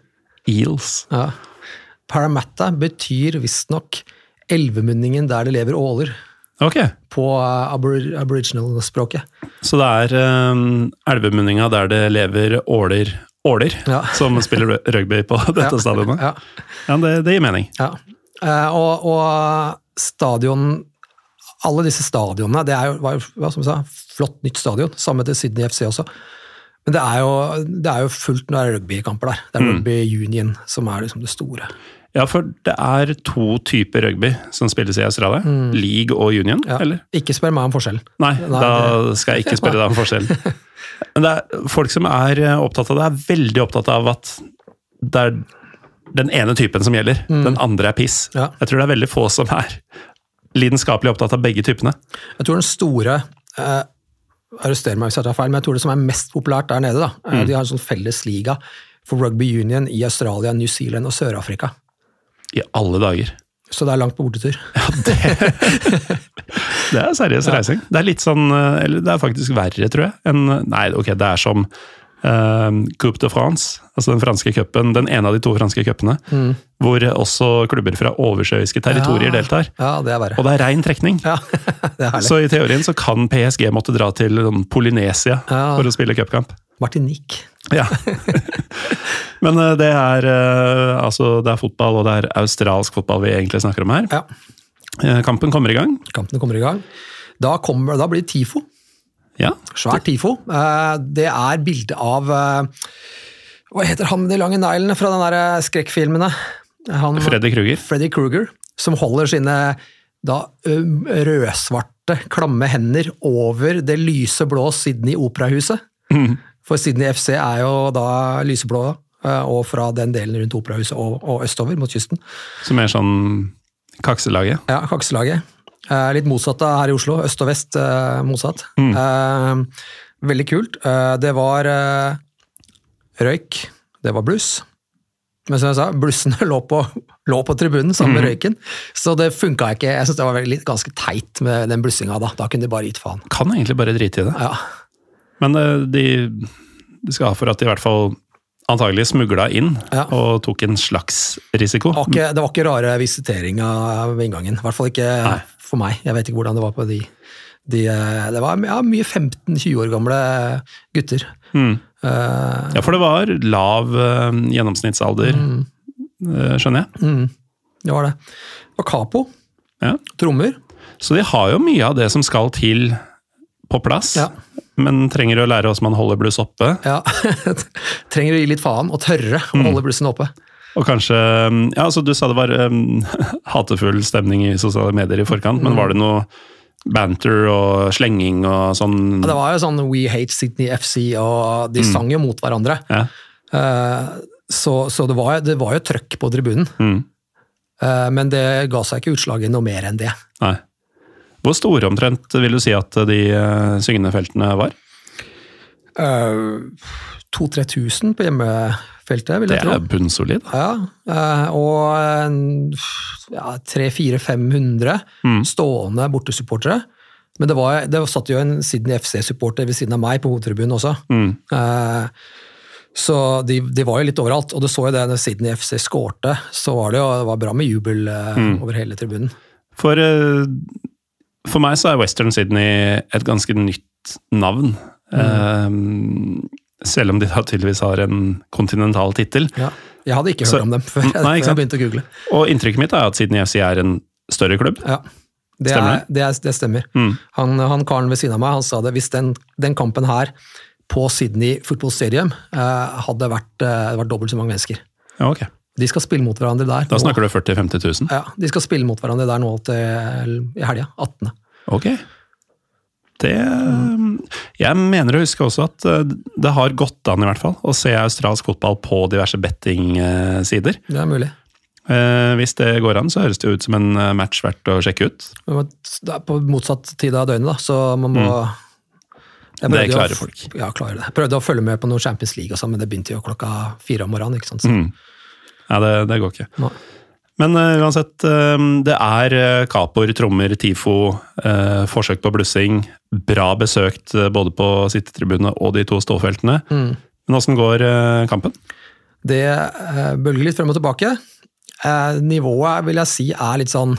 A: Eels.
B: Ja. Parramatta betyr visstnok elvemunningen der det lever åler,
A: Ok,
B: på eh, abor aboriginal-språket.
A: så det er um, elvemunninga der det lever åler åler
B: Ja.
A: som spiller rugby på (laughs) dette
B: Ja.
A: stadionet.
B: Ja.
A: Ja, det, det gir mening.
B: Ja. Eh, og, og stadion Alle disse stadionene Det er jo, var jo som jeg sa, flott nytt stadion, samme til Sydney FC også. Men det er jo, det er jo fullt når det er rugbykamper der. Det er rugby union som er liksom det store.
A: Ja, for det er to typer rugby som spilles i Australia. League og union,
B: Mm. Ja.
A: eller?
B: Ikke spør meg om forskjellen.
A: Nei,
B: Nei,
A: da skal jeg ikke (laughs) spørre deg om forskjellen. Men det er folk som er eh, opptatt av det, er veldig opptatt av at det er den ene typen som gjelder. Den andre er piss.
B: Mm. Ja.
A: Jeg tror det er veldig få som er lidenskapelig opptatt av begge typene.
B: Jeg tror den store eh, Arrester meg hvis jeg tar feil, men jeg tror det som er mest populært der nede, da, mm. de har en sånn felles liga for rugby union i Australia, New Zealand og Sør-Afrika.
A: I alle dager.
B: Så det er langt på bortetur. (laughs) (laughs)
A: Det er seriøs reising. Det er litt sånn eh, Eller det er faktisk verre, tror jeg. enn Nei, ok, det er som uh, Coupe de France, altså den franske cupen. Den ene av de to franske cupene. Hvor også klubber fra oversjøiske territorier
B: Mm. Ja.
A: deltar.
B: Ja, det er verre.
A: Og det er rein trekning.
B: Ja, (laughs) det er herlig.
A: Så i teorien så kan PSG måtte dra til sånn Polynesia
B: Ja.
A: for å spille cupkamp.
B: Martinique.
A: Ja. (laughs) Men eh, det er eh, altså det er fotball, og det er australsk fotball vi egentlig snakker om her.
B: Ja,
A: Eh, Kampen kommer i gang.
B: Kampen kommer i gang. Da, kommer, da blir det TIFO.
A: Ja.
B: Svært TIFO. Det er bilde av Hva heter han med de lange neglene fra den der skrekkfilmene? Han,
A: Freddy Kruger.
B: Freddy Krueger, som holder sine da ø, rødsvarte, klamme hender over det lyse blå Sydney Operahuset. For Sydney FC er jo da lyseblå, eh, og fra den delen rundt Operahuset og, og østover mot kysten.
A: Som er sånn kakselaget.
B: Ja, kakselaget. Eh, litt motsatt av her i Oslo. Øst og vest eh, motsatt. Mm. veldig kult. Det var røyk, det var bluss. Men som jeg sa, blussene (laughs) lå på, lå på tribunen sammen med røyken. Så det funka ikke. Jeg synes det var veldig, ganske teit med den blussinga da. Da kunne de bare gitt faen.
A: Kan egentlig bare drite i det.
B: Ja,
A: Men eh, de, de skal ha for at de i hvert fall antagelig smugla inn
B: Ja.
A: og tok en slags risiko.
B: det, var ikke, det var ikke rare visiteringa ved inngangen. I hvert fall ikke
A: Nei.
B: for meg. Jeg vet ikke hvordan det var på de. de eh, det var ja, mye 15-20 år gamle gutter.
A: Mm.
B: Uh,
A: Ja, for det var lav uh, gjennomsnittsalder,
B: Mm.
A: uh, skjønner jeg.
B: det var det. Og capo.
A: Ja.
B: Trommer.
A: Så de har jo mye av det som skal til på plass,
B: Ja.
A: Men trenger å lære hvordan man holder bluss oppe.
B: Ja. (laughs) Trenger å gi litt faen og tørre
A: Mm.
B: å holde blussen oppe.
A: Og kanskje Ja, altså du sa det var um, (laughs) hatefull stemning i sosiale medier i forkant, men var det noe banter og slenging og sånn?
B: Ja, det var jo sånn We Hate Sydney FC, og de sang jo mot hverandre.
A: Ja.
B: Uh, Så, så det, var, det var jo trøkk på tribunen.
A: Mm.
B: Uh, Men det ga seg ikke utslag i noe mer enn det.
A: Nei. Hvor store omtrent vil du si at de eh, syngende feltene var?
B: Uh, 2000-3000 på hjemmefeltet, vil jeg tro.
A: Det er bunnsolid.
B: Ja, uh, og ja, 300-400-500
A: Mm.
B: stående bortesupportere. Men det, var, det satt jo en Sydney FC-supporter ved siden av meg på hovedtribunen også.
A: Mm.
B: Uh, Så de, de var jo litt overalt, og du så jo det når Sydney FC skårte, så var det jo det var bra med jubel eh,
A: Mm.
B: over hele tribunen.
A: For, eh, for meg så er Western Sydney et ganske nytt navn.
B: Mm.
A: Uh, selv om de da tydeligvis har en kontinental tittel.
B: Ja. Jeg hadde ikke hørt
A: Så-
B: om dem før, (laughs)
A: Nei,
B: før jeg begynte å google.
A: Og inntrykket mitt er at Sydney FC er en større klubb.
B: Ja. Det,
A: Stemmer
B: er, det, er, det stemmer.
A: Mm.
B: Han, han karen ved siden av meg han sa det, hvis den, den kampen her på Sydney Football Stadium eh, hadde vært, eh, vært, dobbelt så mange mennesker.
A: Ja, ok.
B: De skal spille mot hverandre der.
A: Da snakker du 40 000-50 000?
B: Ja, de skal spille mot hverandre der nå til i helga. 18.
A: Ok. Det Jeg mener å huske også at eh, det har gått an, i hvert fall, å se australsk fotball på diverse betting-sider.
B: Det er mulig.
A: Eh, Hvis det går an, så høres det ut som en eh, match verdt å sjekke ut.
B: Det er på motsatt tid av døgnet, da, så man må
A: Mm. Det
B: klarer å-
A: folk.
B: Ja, klarer det. Jeg prøvde å følge med på noe Champions League, og sånn, men det begynte jo klokka fire om morgenen. ikke sant? Så,
A: Mm. Ja, det, det går ikke.
B: Nei.
A: Men uh, uansett, eh, det er uh, kapoer, trommer, tifo, eh, forsøk på blussing. Bra besøkt eh, både på sittetribunene og de to ståfeltene.
B: Mm.
A: Men åssen går eh, kampen?
B: Det eh, bølger litt frem og tilbake. Eh, nivået vil jeg si er litt sånn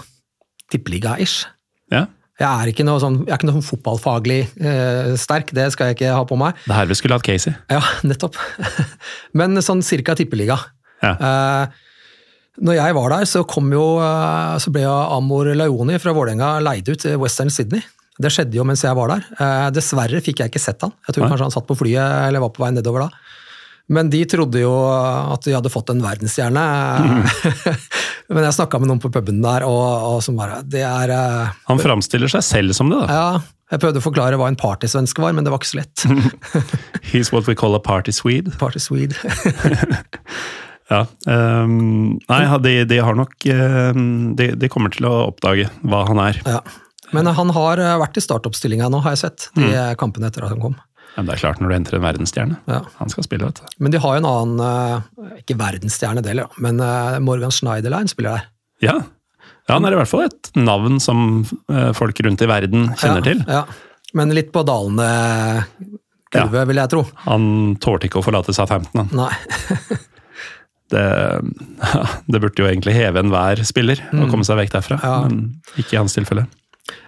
B: tippeliga-ish.
A: Ja,
B: Jeg er ikke noe sånn, jeg er ikke noe sånn fotballfaglig eh, sterk, det skal jeg ikke ha på meg.
A: Det er her vi skulle hatt Casey.
B: Ja, (laughs) nettopp. Men sånn cirka tippeliga.
A: Ja.
B: Eh, når jeg var der, så, kom jo, eh, så ble jo Amor Leoni fra Vålerenga leid ut til Western Sydney. Det skjedde jo mens jeg var der. Eh, dessverre fikk jeg ikke sett han. Jeg tror
A: Nei.
B: kanskje han satt på flyet eller var på vei nedover da. Men de trodde jo at de hadde fått en verdensstjerne. (laughs) Men jeg snakka med noen på puben der, og, og som bare Det er
A: Han framstiller seg selv som det, da.
B: Ja, jeg prøvde å forklare hva en partysvenske var, men det var ikke så lett. (laughs)
A: He's what we call a party swede.
B: Party Swede. (laughs)
A: Ja. Um, nei, de, de har nok ehm, de, de kommer til å oppdage hva han er.
B: Ja. Men han har eh, vært i startoppstillinga nå, har jeg sett. De mm. kampene etter at han kom.
A: Ja, men det er klart når du henter en verdensstjerne.
B: Ja.
A: Han skal spille, vet du.
B: Men de har jo en annen, eh, ikke verdensstjerne det, men eh, Morgan Schneiderlein spiller der.
A: Ja. ja, han er i hvert fall et navn som eh, folk rundt i verden kjenner til.
B: Ja. Men litt på dalende kurve, vil jeg tro.
A: Han tålte ikke å forlate Southampton. han.
B: Nei. (laughs)
A: Det, (laughs) det burde jo egentlig heve enhver spiller å komme seg vekk derfra,
B: Mm. Ja.
A: men ikke i hans tilfelle.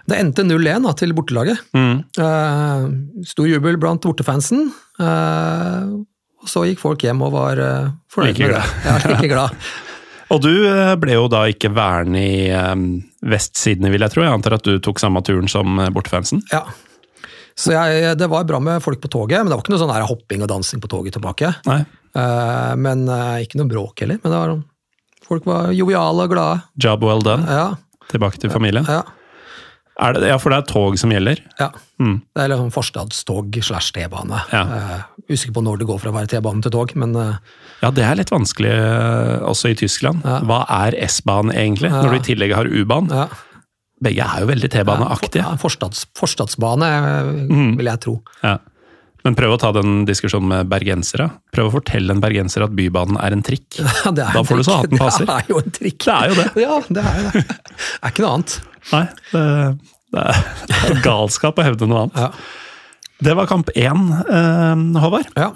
B: Det endte 0-1 da, til bortelaget.
A: Mm.
B: Uh, stor jubel blant bortefansen. Uh, og så gikk folk hjem og var uh, fornøyd med det. Ja, like glad. (laughs)
A: Og du eh, ble jo da ikke værende i Vest-Sydney, vil jeg tro. Jeg antar at du tok samme turen som eh, bortefansen?
B: Ja. Så jeg, det var bra med folk på toget, men det var ikke noe sånn hopping og dansing på toget tilbake.
A: Nei.
B: Eh, men eh, ikke noe bråk heller. Men det var, folk var joviale og glade.
A: Job well done.
B: Ja,
A: Tilbake til familien.
B: ja,
A: Er det, ja, for det er tog som gjelder?
B: ja.
A: Mm.
B: Det er liksom forstadstog slash T-bane.
A: Ja.
B: Uh, usikker på når det går fra å være T-bane til tog, men
A: Ja, det er litt vanskelig også i Tyskland. Hva er S-banen egentlig, når du i tillegg har U-banen?
B: ja.
A: Begge er jo veldig T-baneaktige.
B: Ja, forstads, forstadsbane,
A: Mm.
B: vil jeg tro.
A: Ja. Men prøv å ta den diskusjonen med bergensere. Prøv å fortelle en bergenser at Bybanen er en trikk. (laughs)
B: Ja, det er
A: Da får du så hatten passer.
B: Det er jo en trikk.
A: Det er jo det.
B: Ja, det er jo det. Det er ikke noe annet.
A: Nei, det, det er galskap å hevde noe annet.
B: Ja.
A: Det var kamp én, eh, Håvard.
B: Ja.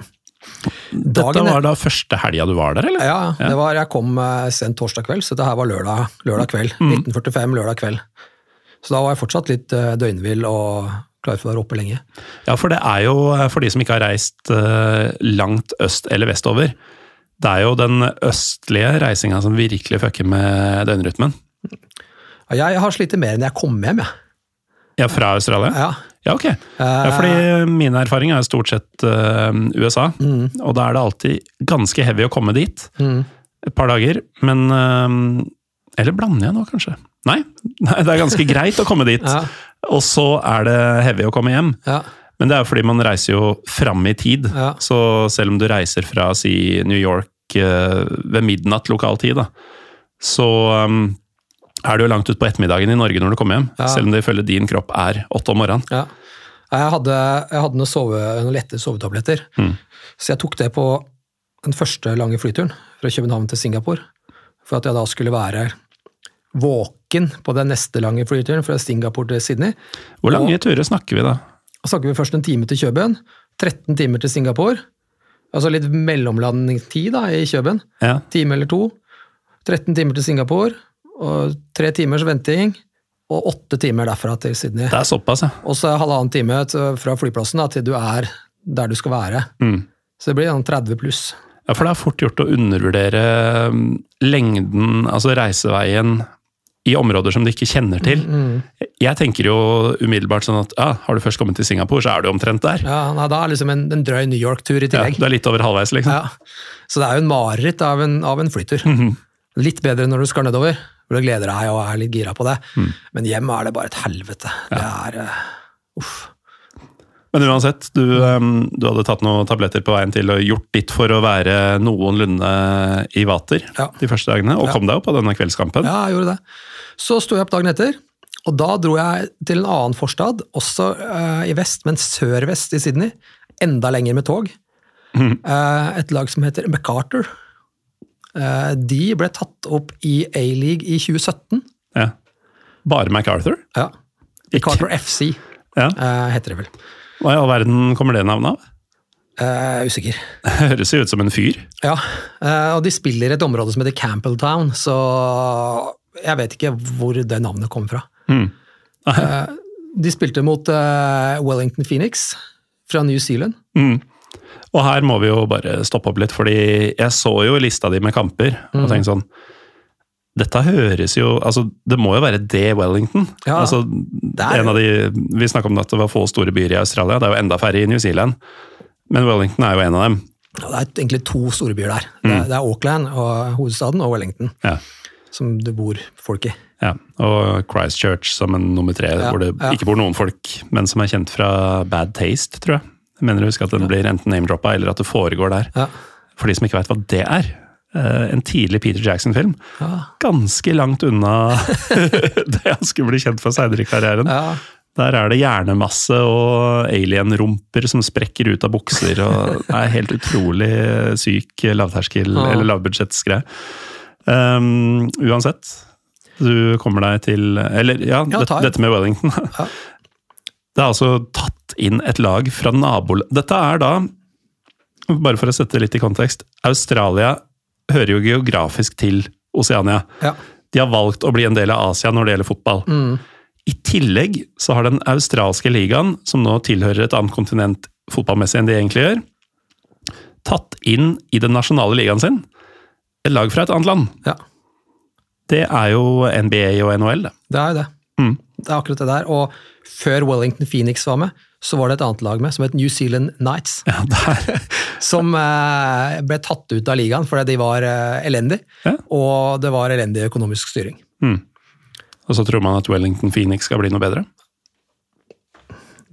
A: Dette var da første helga du var der, eller?
B: Ja, det var, jeg kom eh, sent torsdag kveld, så det her var lørdag, lørdag kveld.
A: Mm.
B: 1945 lørdag kveld. Så da var jeg fortsatt litt eh, døgnvill og klar for å være oppe lenge.
A: Ja, for det er jo, for de som ikke har reist eh, langt øst eller vestover, det er jo den østlige reisinga som virkelig fucker med døgnrytmen.
B: Ja, Jeg har slitt mer enn jeg kom hjem, jeg.
A: Ja, fra Australia?
B: Ja.
A: Ja, ok. Ja, fordi min erfaring er stort sett USA, USA, og da er det alltid ganske heavy å komme dit.
B: Mm.
A: Et par dager, men eh, Eller blander jeg nå, kanskje? Nei, (laughs) det er ganske greit å komme dit.
B: Ja.
A: Og så er det heavy å komme hjem.
B: Ja.
A: Men det er jo fordi man reiser jo fram i tid.
B: Ja.
A: Så selv om du reiser fra si New York eh, ved midnatt lokal tid, da, så um, er du jo langt utpå ettermiddagen i Norge når du kommer hjem.
B: Ja.
A: Selv om det ifølge din kropp er åtte om morgenen.
B: Ja. Jeg hadde, jeg hadde noen, sove, noen lette sovetabletter,
A: Mm.
B: så jeg tok det på den første lange flyturen fra København til Singapore. For at jeg da skulle være våken på den neste lange flyturen fra Singapore til Sydney.
A: Hvor lange turer snakker vi da?
B: Da snakker vi først en time til Kjøben, 13 timer til Singapore. Altså litt mellomlandingstid da, i Kjøben.
A: Ja.
B: Time eller to. 13 timer til Singapore, og tre timers venting. Og åtte timer derfra til Sydney.
A: Det er såpass, ja.
B: Og så halvannen time fra flyplassen da, til du er der du skal være.
A: Mm.
B: Så det blir sånn 30 pluss.
A: Ja, For det er fort gjort å undervurdere um, lengden, altså reiseveien, i områder som du ikke kjenner til.
B: Mm,
A: Jeg tenker jo umiddelbart sånn at ja, har du først kommet til Singapore, så er du omtrent der.
B: Ja, nei, Da er liksom en, en drøy New York-tur i tillegg.
A: Ja, det er litt over halvveis, liksom.
B: Ja. Så det er jo en mareritt av en, av en flytur.
A: Mhm.
B: Litt bedre når du skal nedover, hvor du gleder deg og er litt gira på det.
A: Mm.
B: Men hjem er det bare et helvete. Det er uh, Uff.
A: Men uansett, du, du hadde tatt noen tabletter på veien til og gjort ditt for å være noenlunde i vater
B: Ja.
A: de første dagene, og
B: Ja.
A: kom deg opp av denne kveldskampen.
B: Ja, jeg gjorde det. Så sto jeg opp dagen etter, og da dro jeg til en annen forstad, også uh, i vest, men sør-vest i Sydney. Enda lenger med tog.
A: Mm.
B: Uh, et lag som heter MacArthur. Uh, de ble tatt opp i A-league i 2017.
A: Ja. Bare MacArthur?
B: Ja. MacArthur FC
A: Ja.
B: heter det vel.
A: Hva i all verden kommer det navnet av?
B: Uh, usikker. (laughs)
A: Høres jo ut som en fyr.
B: Ja, uh, og de spiller et område som heter Campbelltown, så jeg vet ikke hvor det navnet kommer fra.
A: Mm.
B: Uh, (laughs) De spilte mot Wellington Phoenix fra New Zealand.
A: Mm. Og her må vi jo bare stoppe opp litt, fordi jeg så jo lista di med kamper og tenkte sånn Dette høres jo Altså, det må jo være det Wellington.
B: Ja,
A: altså, en av de, Vi snakka om at det var få store byer i Australia, det er jo enda færre i New Zealand. Men Wellington er jo en av dem.
B: Ja, Det er egentlig to store byer der. Det, er, det er Auckland, og hovedstaden, og Wellington,
A: Ja.
B: som det bor folk i.
A: Ja, og Christchurch som en nummer tre, hvor det ikke bor noen folk, men som er kjent fra Bad Taste, tror jeg. Jeg mener å huske at den blir enten name-droppa, eller at det foregår der.
B: Ja.
A: For de som ikke veit hva det er. Eh, En tidlig Peter Jackson-film.
B: Ja.
A: Ganske langt unna (laughs) det han skulle bli kjent for seinere i karrieren.
B: Ja.
A: Der er det hjernemasse og alien-rumper som sprekker ut av bukser. og Det er helt utrolig syk lavterskel, eller lavbudsjettsgreie. Um, uansett, du kommer deg til Eller ja,
B: Ja,
A: det, dette med Wellington.
B: Ja.
A: Det er altså tatt inn et lag fra naboland Dette er da, bare for å sette det litt i kontekst, Australia hører jo geografisk til Oseania.
B: Ja.
A: De har valgt å bli en del av Asia når det gjelder fotball. I tillegg så har den australske ligaen, som nå tilhører et annet kontinent fotballmessig enn de egentlig gjør, tatt inn i den nasjonale ligaen sin et lag fra et annet land.
B: ja.
A: Det er jo NBA og NHL, det.
B: Det er jo det.
A: Mm.
B: Det er akkurat det der. Og før Wellington Phoenix var med, så var det et annet lag med, som het New Zealand Knights.
A: Ja. (laughs)
B: Som eh, ble tatt ut av ligaen fordi de var eh, elendige.
A: Ja.
B: Og det var elendig økonomisk styring.
A: Og så tror man at Wellington Phoenix skal bli noe bedre.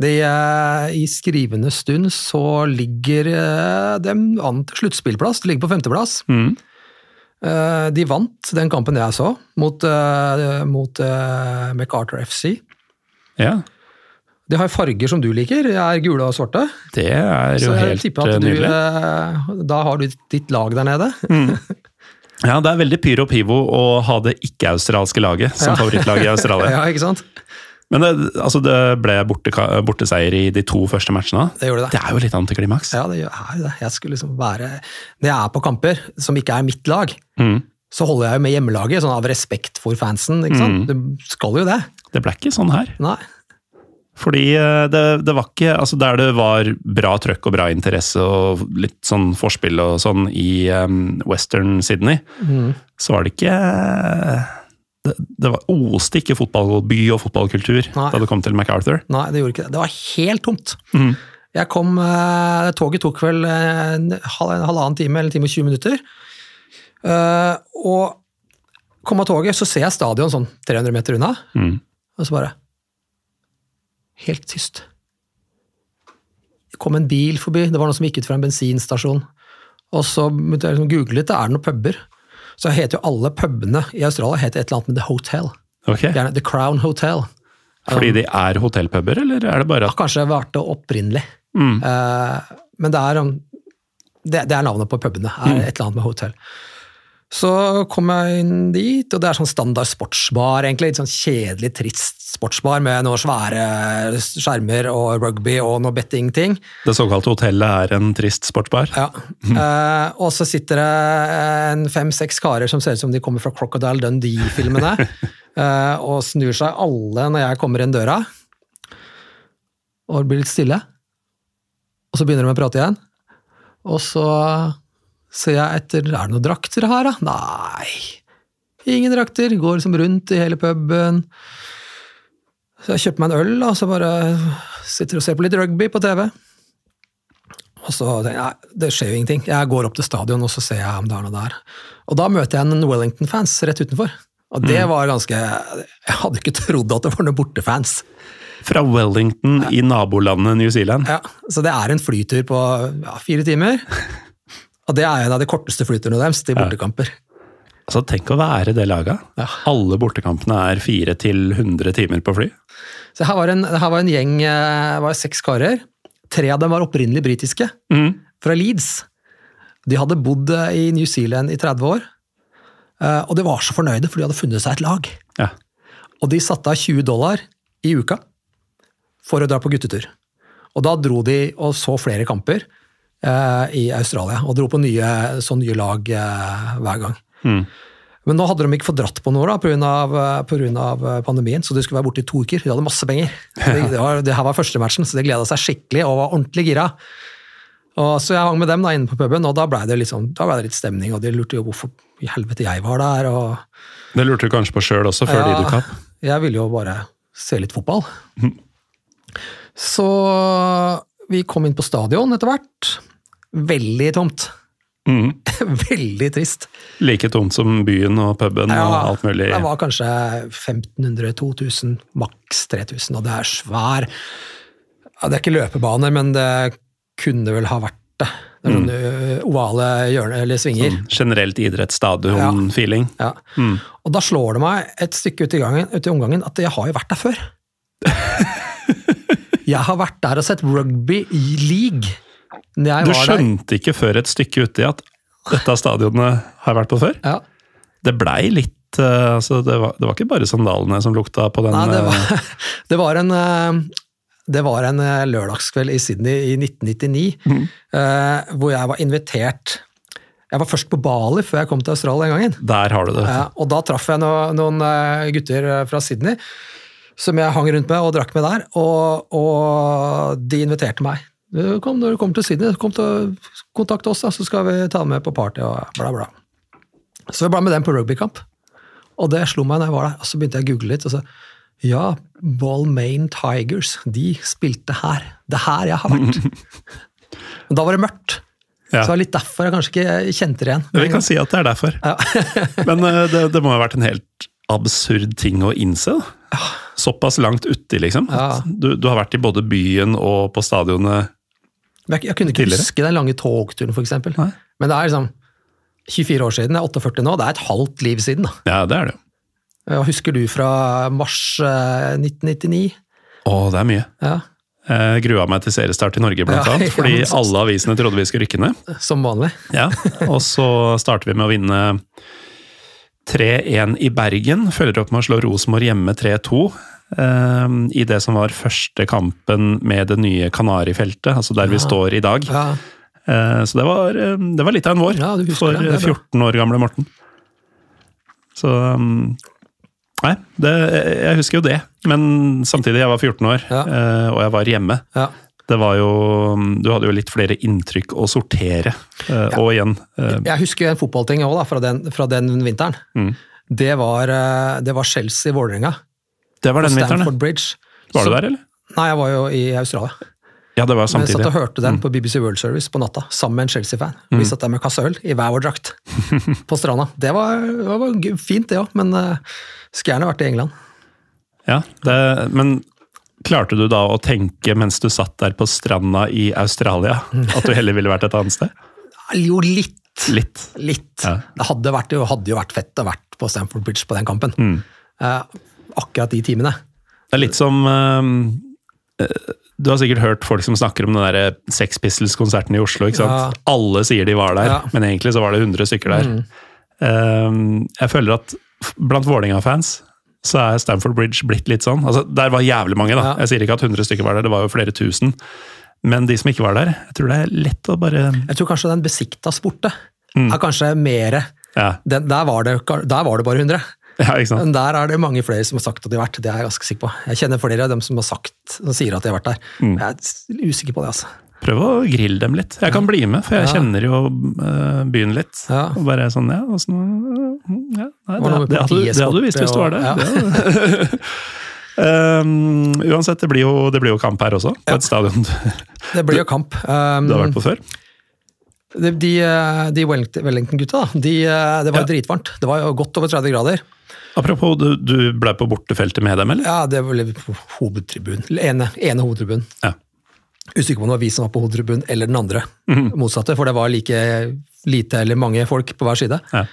B: De, eh, I skrivende stund så ligger eh, dem an til sluttspillplass. De ligger på femteplass.
A: Mm.
B: Eh, de vant den kampen jeg så, mot, eh, mot eh, MacArthur FC.
A: Ja,
B: De har farger som du liker, de er gule og svarte.
A: det er jo
B: Så jeg
A: helt eh,
B: at du,
A: nydelig.
B: eh, da har du ditt lag der nede. (laughs)
A: Ja, det er veldig pyro pivo å ha det ikke-australske laget som
B: Ja.
A: favorittlag i Australia. (laughs)
B: ja, ikke sant?
A: Men det, altså det ble borte, borteseier i de to første matchene.
B: Det gjorde det.
A: Det er jo litt antiklimaks.
B: Ja, det gjør- er det. Jeg skulle liksom være Når jeg er på kamper som ikke er mitt lag,
A: Mm.
B: så holder jeg jo med hjemmelaget, sånn av respekt for fansen. ikke sant? Du skal jo det.
A: Det ble ikke sånn her.
B: Nei.
A: Fordi eh, det, det var ikke Altså der det var bra trøkk og bra interesse og litt sånn forspill og sånn i um, western Sydney, så var det ikke det, det var oste ikke fotballby og fotballkultur
B: Nei.
A: da det kom til MacArthur.
B: Nei, det gjorde ikke det. Det var helt tomt.
A: Mm.
B: Jeg kom, eh, Toget tok vel eh, en hal- en halvannen time eller en time og 20 minutter. Og kom av toget, så ser jeg stadion sånn 300 meter unna,
A: Mm.
B: og så bare Helt tyst. Det kom en bil forbi, det var noen som gikk ut fra en bensinstasjon. Og så begynte jeg liksom å google litt, er det noen puber? Så heter jo alle pubene i Australia heter et eller annet med The Hotel.
A: Okay.
B: Gjerne The Crown Hotel.
A: Fordi de er hotellpuber, eller er det bare at
B: kanskje det varte opprinnelig.
A: Mm.
B: Eh, men det er, um, det, det er navnet på pubene.
A: Mm.
B: er Et eller annet med hotell. Så kom jeg inn dit, og det er sånn standard sportsbar, egentlig. Litt sånn kjedelig, trist sportsbar med noen svære skjermer og rugby og noe betting-ting.
A: det såkalte hotellet er en trist sportsbar?
B: Ja. Eh, og så sitter det en fem-seks karer som ser ut som de kommer fra Crocodile Dundee-filmene, (laughs) eh, og snur seg alle når jeg kommer inn døra. Og det blir litt stille. Og så begynner de å prate igjen. Og så ser jeg etter Er det noen drakter her, da? Nei. Ingen drakter. Går liksom rundt i hele puben. Så jeg kjøper meg en øl, og så bare sitter og ser på litt rugby på TV. Og så tenker jeg, det skjer jo ingenting. Jeg går opp til stadion, og så ser jeg om det er noe der. Og da møter jeg en Wellington-fans rett utenfor. Og det var ganske Jeg hadde ikke trodd at det var noen bortefans.
A: Fra Wellington i nabolandet New Zealand?
B: Ja, så det er en flytur på ja, fire timer. (laughs) Og det er en av de korteste flyturene deres til bortekamper.
A: Altså, Tenk å være det laget.
B: Ja.
A: Alle bortekampene er fire til 100 timer på fly.
B: Så her var en, her var en gjeng, eh, var seks karer. Tre av dem var opprinnelig britiske,
A: Mm.
B: fra Leeds. De hadde bodd eh, i New Zealand i 30 år, eh, og de var så fornøyde, for de hadde funnet seg et lag.
A: Ja.
B: Og de satte av 20 dollar i uka for å dra på guttetur. Og da dro de og så flere kamper i Australia, og dro på nye, så nye lag eh, hver gang.
A: Mm.
B: Men nå hadde de ikke fått dratt på noe pga. pandemien, så de skulle være borte i to uker. De hadde masse penger. (laughs) Det, det, var, det her var første matchen, så de gleda seg skikkelig og var ordentlig gira. Og så jeg hang med dem da inne på puben, og da blei det, liksom, ble det litt stemning. Og de lurte jo hvorfor i helvete jeg var der. og...
A: Det lurte du kanskje på sjøl også, før de dukka opp?
B: Jeg ville jo bare se litt fotball. Så vi kom inn på stadion etter hvert. Veldig tomt.
A: Mm. (laughs)
B: Veldig trist.
A: Like tomt som byen og puben og alt mulig.
B: Det var kanskje 1500-2000, maks 3000, og det er svær ja, Det er ikke løpebaner, men det kunne vel ha vært det. Det er sånne
A: Mm.
B: ovale hjørner, eller svinger.
A: Sånn generelt idrettsstadion-feeling.
B: Ja. Og da slår det meg et stykke ut i, gangen, ut i omgangen at jeg har jo vært der før. (laughs) jeg har vært der og sett rugby league.
A: Du
B: skjønte der.
A: ikke før et stykke uti at dette stadionet har jeg vært på før?
B: Ja.
A: Det blei litt eh, altså det, var, det var ikke bare sandalene som lukta på den
B: Nei, det
A: eh,
B: var, (laughs) det var en eh, det var en eh, lørdagskveld i Sydney i 1999, mm. hvor jeg var invitert Jeg var først på Bali før jeg kom til Australia den gangen.
A: Der har du det.
B: Ja, og da traff jeg no, noen eh, gutter eh, fra Sydney som jeg hang rundt med og drakk med der, og, og de inviterte meg. «Du, Kom når du kommer til Sydney, kom til å kontakte oss, da, så skal vi ta med på party og bla, bla. Så jeg ble med dem på rugbykamp, og det slo meg når jeg var der. Og så begynte jeg å google litt, og så ja, Balmain Tigers, de spilte her. Det er her jeg har vært. (laughs) Men da var det mørkt.
A: Ja.
B: Så det var litt derfor jeg kanskje ikke kjente det igjen.
A: Vi kan si at det er derfor. (laughs) Men eh, det, det må ha vært en helt absurd ting å innse. da. Såpass langt uti, liksom.
B: Ja.
A: Du, du har vært i både byen og på stadionet.
B: Men jeg, jeg kunne ikke
A: Tidligere?
B: huske den lange togturen, eksempel. Men det er liksom 24 år siden, jeg er 48 nå, det er et halvt liv siden. da.
A: Ja, det er det
B: Hva Husker du fra mars eh, 1999?
A: Å, det er mye.
B: Ja,
A: Jeg grua meg til seriestart i Norge, blant
B: Ja, (laughs)
A: annet. Fordi
B: ja,
A: alle avisene trodde vi skulle rykke ned.
B: Som vanlig.
A: Ja, Og så starter vi med å vinne 3-1 i Bergen. Følger opp med å slå Rosenborg hjemme 3-2. Eh, I det som var første kampen med det nye Kanarifeltet, altså der vi står i dag.
B: Ja,
A: Eh, Så det var, eh, det var litt av en vår
B: Ja,
A: for
B: det, det er
A: 14 år gamle Morten. Så Nei, det, jeg husker jo det. Men samtidig, jeg var 14 år, eh, og jeg var hjemme.
B: ja.
A: Det var jo Du hadde jo litt flere inntrykk å sortere. eh, Og igjen eh,
B: Jeg husker en fotballting òg, fra, den, fra den vinteren.
A: Mm.
B: Det var, det var Chelsea-Vålerenga
A: Det var den vinteren,
B: Stamford. Bridge.
A: Var du der, eller?
B: Nei, jeg var jo i Australia.
A: Ja, det var
B: Men jeg satt og hørte den på BBC World Service på natta, sammen med en Chelsea-fan. Vi satt der med kasse øl i hver vår drakt (laughs) på stranda. Det var, det var fint, det òg, men uh, skulle gjerne vært i England.
A: Ja, det, men klarte du da å tenke mens du satt der på stranda i Australia, (laughs) at du heller ville vært et annet sted?
B: Jo, litt.
A: Litt.
B: Litt.
A: Ja.
B: Det hadde, vært, det hadde jo vært fett å vært på Stamford Bridge på den kampen.
A: Mm.
B: Eh, akkurat de timene.
A: Det er litt som eh, Du har sikkert hørt folk som snakker om den der Sex Pistols-konserten i Oslo. ikke sant? Alle sier de var der,
B: Ja. Mm.
A: men egentlig så var det 100 stykker der. Eh, jeg føler at blant Vålerenga-fans så er Stamford Bridge blitt litt sånn. Altså, Der var jævlig mange, da.
B: Ja.
A: Jeg sier ikke at 100 stykker var der, det var jo flere tusen. Men de som ikke var der, jeg tror det er lett å bare
B: Jeg tror kanskje den besikta sportet
A: Mm.
B: er kanskje mere
A: Ja,
B: den, der, var det, der var det bare 100.
A: ja?
B: Men der er det mange flere som har sagt at de har vært. Det er jeg ganske sikker på. Jeg kjenner flere av dem som har sagt, som sier at de har vært der.
A: Mm.
B: Jeg er usikker på det, altså.
A: Prøv å grille dem litt. Jeg kan bli med, for jeg
B: Ja.
A: kjenner jo eh, byen litt.
B: Ja.
A: Og bare sånn, ja, åssen ja, nei,
B: det
A: det, det, hadde, det hadde du visst hvis du var der. Um, (laughs) uansett, det blir, jo, det blir jo kamp her også, på et stadion
B: Det blir jo kamp. Um,
A: du har vært på før.
B: De, de, de Wellington- Wellington-gutta, de, det var
A: Ja.
B: dritvarmt. Det var jo godt over 30 grader.
A: Apropos, du, du ble på bortefeltet med dem, eller?
B: Ja, det ble på hovedtribunen. Ene, ene hovedtribunen.
A: Ja.
B: Usikker på om det var vi som var på hovedtribunen, eller den andre.
A: Mm.
B: Motsatte, for det var like lite eller mange folk på hver side.
A: Ja.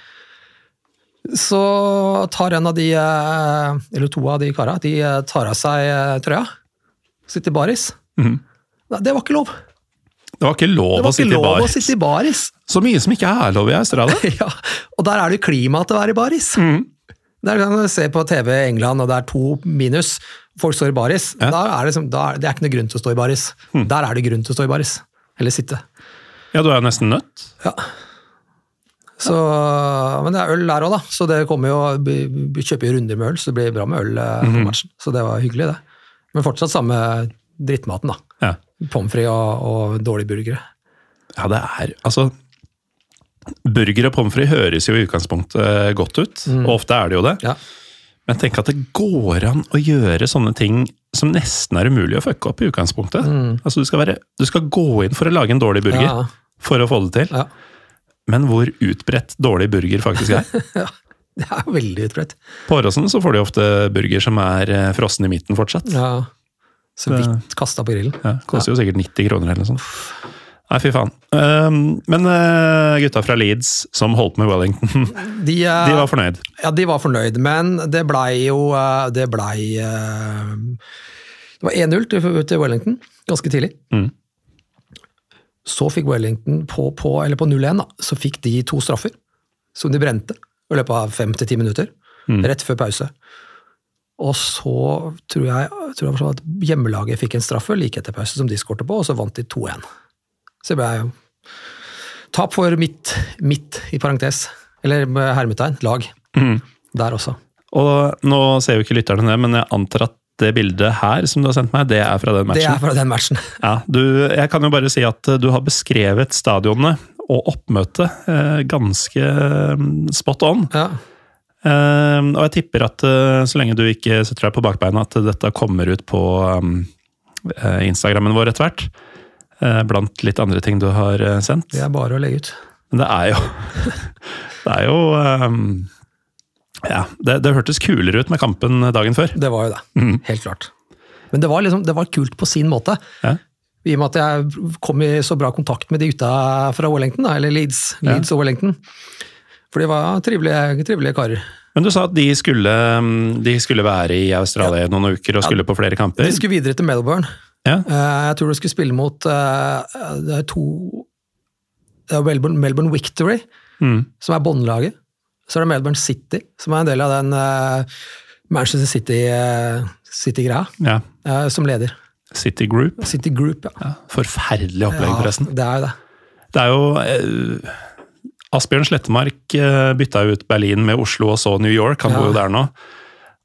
B: Så tar en av de, eh, eller to av de kara, de eh, tar av seg eh, trøya. Sitter i baris. Nei, Det var ikke lov!
A: Det var ikke lov
B: var
A: å sitte
B: ikke lov å sitte i baris!
A: Så mye som ikke er lov i Australia. (laughs)
B: ja, og der er det jo klima til å være i baris.
A: Mhm.
B: Der kan du se på TV i England, og det er to minus. Folk står i baris.
A: Ja.
B: Da er det, som, er, det er ikke noe grunn til å stå i baris. Der er det grunn til å stå i baris. Eller sitte.
A: Ja, du er jo nesten nødt.
B: Ja. Så, men det er øl der òg, da. Så det kommer jo, vi, kjøper jo runder med øl, så det blir bra med øl Mm på matchen. Så det var hyggelig, det. Men fortsatt samme drittmaten, da.
A: Ja.
B: Pommes frites og, og dårlige burgere.
A: Ja, det er Altså Burger og pommes frites høres jo i utgangspunktet godt ut, og ofte er det jo det.
B: Ja.
A: Men tenk at det går an å gjøre sånne ting som nesten er umulig å fucke opp i utgangspunktet. Altså, du skal, være, du skal gå inn for å lage en dårlig burger
B: Ja.
A: for å få det til.
B: Ja.
A: Men hvor utbredt dårlig burger faktisk er. (laughs)
B: Det er veldig utbredt.
A: På Åråsen så får de ofte burger som er eh, frossen i midten fortsatt.
B: Ja. Så vidt kasta på grillen.
A: Ja, koster jo sikkert 90 kroner eller noe sånt. Nei, fy faen. Um, men eh, gutta fra Leeds som holdt med Wellington, (laughs)
B: De, eh,
A: de var fornøyd.
B: Ja, de var fornøyd, men det blei jo eh, Det blei Det var 1-0 til, Wellington ganske tidlig.
A: Mm.
B: Så fikk Wellington på, på, eller på 0-1, da, så fikk de to straffer som de brente i løpet av fem til ti minutter.
A: Mm.
B: Rett før pause. Og så tror jeg, tror jeg at hjemmelaget fikk en straffe like etter pause som de skårte på, og så vant de 2-1. Så det ble jo tap for mitt, mitt i parentes, eller med hermetegn, lag.
A: Mm.
B: Der også.
A: Og nå ser jo ikke lytterne det, men jeg antar at det bildet her som du har sendt meg, det er fra den matchen?
B: Det er fra den matchen.
A: Ja, du, jeg kan jo bare si at du har beskrevet stadionene og oppmøtet eh, ganske eh, spot on.
B: Ja.
A: Eh, og jeg tipper at eh, så lenge du ikke setter deg på bakbeina, at dette kommer ut på um, Instagrammen vår etter hvert. Eh, blant litt andre ting du har eh, sendt.
B: Det er bare å legge ut.
A: Men det er jo (laughs) Det er jo um, Ja, det, det hørtes kulere ut med kampen dagen før.
B: Det var jo det.
A: Mm.
B: Helt klart. Men det var, liksom, det var kult på sin måte.
A: Ja.
B: I og med at jeg kom i så bra kontakt med de gutta fra Wellington, eller Leeds, Leeds og Wellington. For de var trivelige, trivelige karer.
A: Men du sa at de skulle, um, de skulle være i Australia i noen uker og skulle på flere kamper.
B: De skulle videre til Melbourne.
A: Ja.
B: Eh, Jeg tror du skulle spille mot eh, Det er to det er Melbourne, Melbourne Victory,
A: Mm.
B: som er båndlaget. Så er det Melbourne City, som er en del av den eh, Manchester City-greia, City
A: ja.
B: som leder.
A: City Group.
B: City Group, ja.
A: Ja, forferdelig opplegg, forresten.
B: det er jo det.
A: Det er jo eh, Asbjørn Slettemark bytta ut Berlin med Oslo og så New York, han bor jo der nå.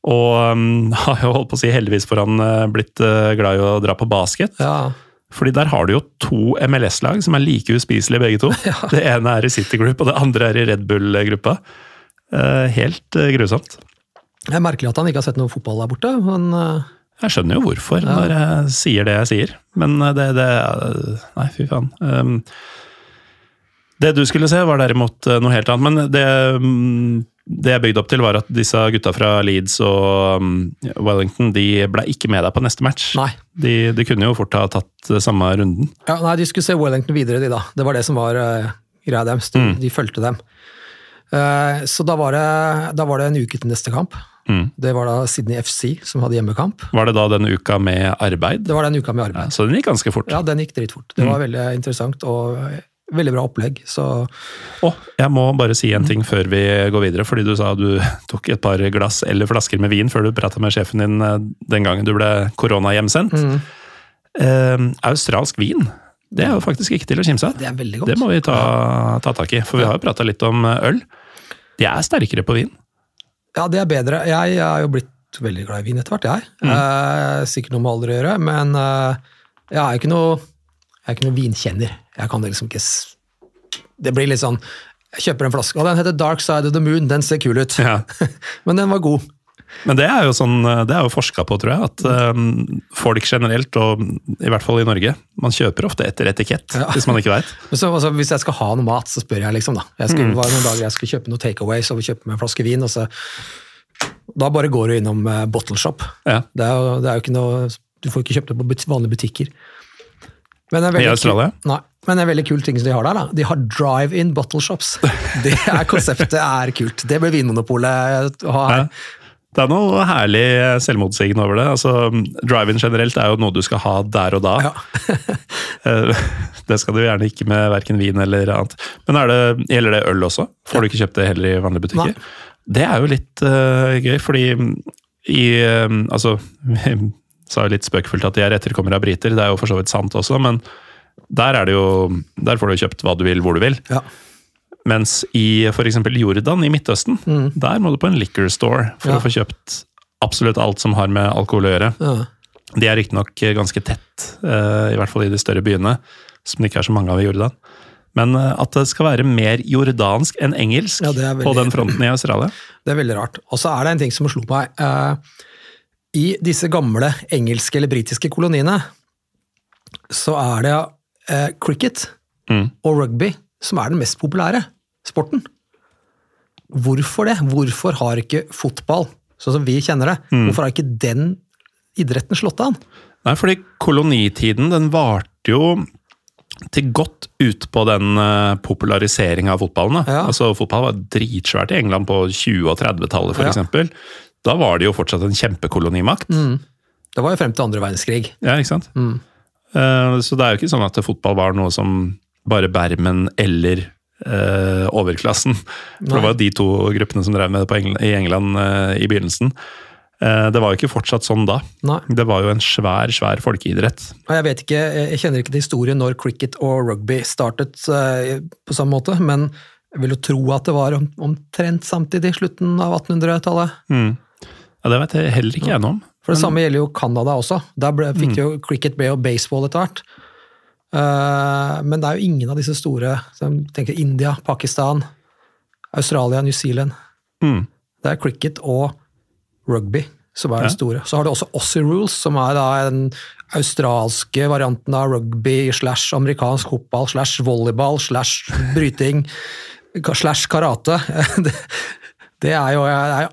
A: Og um, (laughs) har jo holdt på å si heldigvis for han uh, blitt uh, glad i å dra på basket.
B: Ja.
A: Fordi der har du jo to MLS-lag som er like uspiselige begge to. (laughs) Det ene er i City Group, og det andre er i Red Bull-gruppa. Uh, helt eh, grusomt.
B: Det er merkelig at han ikke har sett noe fotball der borte, men
A: Jeg skjønner jo hvorfor når jeg sier det jeg sier, men det, det Nei, fy faen. Um, det du skulle se, var derimot noe helt annet. Men det, mm, det jeg bygde opp til, var at disse gutta fra Leeds og mm, Wellington de ble ikke med deg på neste match.
B: nei.
A: De, de kunne jo fort ha tatt eh, samme runden.
B: Ja, nei, De skulle se Wellington videre, de da. Det var det som var uh, greia deres. De, de fulgte dem. Uh, så da var, det, da var det en uke til neste kamp.
A: Mm.
B: Det var da Sydney FC som hadde hjemmekamp.
A: Var det da denne uka med arbeid?
B: Det var den uka med
A: Ja,
B: arbeid.
A: så den gikk ganske fort.
B: Ja, den gikk dritfort. Det var veldig interessant og veldig bra opplegg. Så
A: oh, jeg må bare si en ting før vi går videre, fordi du sa du (laughs) tok et par glass eller flasker med vin før du prata med sjefen din eh, den gangen du ble koronahjemsendt. Eh, australsk vin, det er jo faktisk ikke til å kimse av.
B: det er veldig godt.
A: Det må vi ta, ta tak i, for vi har jo prata litt om eh, øl. De er sterkere på vin.
B: Ja, det er bedre. Jeg er jo blitt veldig glad i vin etter hvert, jeg.
A: Mm.
B: Eh, sikkert noe med alder å gjøre, men eh, jeg er ikke noe jeg er ikke noe vinkjenner. Jeg kan det liksom ikke Det blir litt sånn Jeg kjøper en flaske, og den heter Dark Side of the Moon. Den ser kul ut.
A: Ja. (laughs)
B: men den var god.
A: Men det er jo sånn, det er jo forska på, tror jeg, at um, folk generelt, og i hvert fall i Norge, man kjøper ofte etter etikett,
B: Ja.
A: hvis man ikke veit. (laughs)
B: Altså, hvis jeg skal ha noe mat, så spør jeg, liksom. da. Jeg
A: Mm.
B: var noen dager jeg skulle kjøpe noe takeaway, så kjøpe meg en flaske vin. og så Da bare går du innom uh, bottle shop.
A: Ja.
B: Det er, det er jo ikke noe Du får ikke kjøpt det på but vanlige butikker. Er
A: I Australia?
B: Nei, men en veldig kul ting som de har der, da. De har drive-in bottle shops. (laughs) Det er Konseptet er kult. Det bør Vinmonopolet ha her.
A: Ja. Det er noe herlig selvmotsigende over det. Altså, Drive-in generelt er jo noe du skal ha der og da.
B: Ja. (laughs)
A: Eh, det skal du gjerne ikke med verken vin eller annet. Men det, gjelder det øl også? Får du ikke kjøpt det heller i vanlige butikker?
B: Nei.
A: Det er jo litt uh, gøy, fordi i uh, Altså, (laughs) vi sa jo litt spøkefullt at de er etterkommere av briter, det er jo for så vidt sant også, men der er det jo Der får du kjøpt hva du vil, hvor du vil.
B: Ja.
A: Mens i f.eks. Jordan i Midtøsten, der må du på en liquor store for
B: Ja.
A: å få kjøpt absolutt alt som har med alkohol å gjøre.
B: Ja.
A: De er riktignok ganske tett, eh, i hvert fall i de større byene, som det ikke er så mange av i Jordan. Men eh, at det skal være mer jordansk enn engelsk
B: Ja, er
A: på den fronten i Australia. (clears throat)
B: Det er veldig rart. Og så er det en ting som slo meg. Eh, I disse gamle engelske eller britiske koloniene så er det eh, cricket
A: Mm.
B: og rugby som er den mest populære sporten. Hvorfor det? Hvorfor har ikke fotball, sånn som vi kjenner det,
A: Mm.
B: hvorfor har ikke den idretten slått an?
A: Nei, fordi kolonitiden den varte jo til godt ut på den uh, populariseringa av fotballen.
B: Ja.
A: Altså, fotball var dritsvært i England på 20- og 30-tallet
B: Ja.
A: f.eks. Da var det jo fortsatt en kjempekolonimakt.
B: Det var jo frem til andre verdenskrig.
A: Ja, ikke sant?
B: Mm.
A: Eh, så det er jo ikke sånn at fotball var noe som bare bermen eller eh, overklassen. For det var jo de to gruppene som drev med det på England, i England eh, i begynnelsen. Eh, det var jo ikke fortsatt sånn da.
B: Nei.
A: Det var jo en svær, svær folkeidrett.
B: Jeg vet ikke, jeg kjenner ikke til historien når cricket og rugby startet eh, på samme måte, men jeg vil jo tro at det var omtrent samtidig, slutten av 1800-tallet.
A: Ja, Det vet jeg heller ikke jeg noe om.
B: For det samme gjelder jo Canada også. Der ble, fikk jo cricket ble jo baseball etter hvert. Eh, men det er jo ingen av disse store, som tenker India, Pakistan, Australia, New Zealand.
A: Mm.
B: Det er cricket og rugby som er
A: Ja.
B: det store. Så har du også Aussie Rules, som er den australske varianten av rugby slash amerikansk fotball slash volleyball slash bryting (laughs) slash karate. (laughs) Det, det er jo, det er jo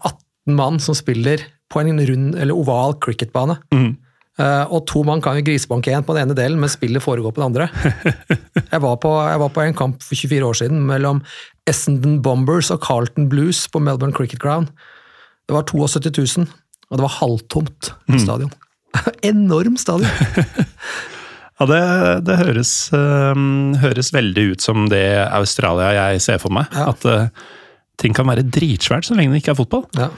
B: 18 mann som spiller på en rund eller oval cricketbane. Eh, og to mann kan jo grisebanke én på den ene delen, men spillet foregår på den andre. (laughs) Jeg var på, jeg var på en kamp for 24 år siden mellom Essendon Bombers og Carlton Blues på Melbourne Cricket Ground. Det var 72 000, og det var halvtomt på stadion. (laughs) Enorm stadion! (laughs)
A: Ja, det, det høres, øhm, høres veldig ut som det Australia jeg ser for meg.
B: Ja.
A: At øh, ting kan være dritsvært så lenge det ikke er fotball.
B: Ja.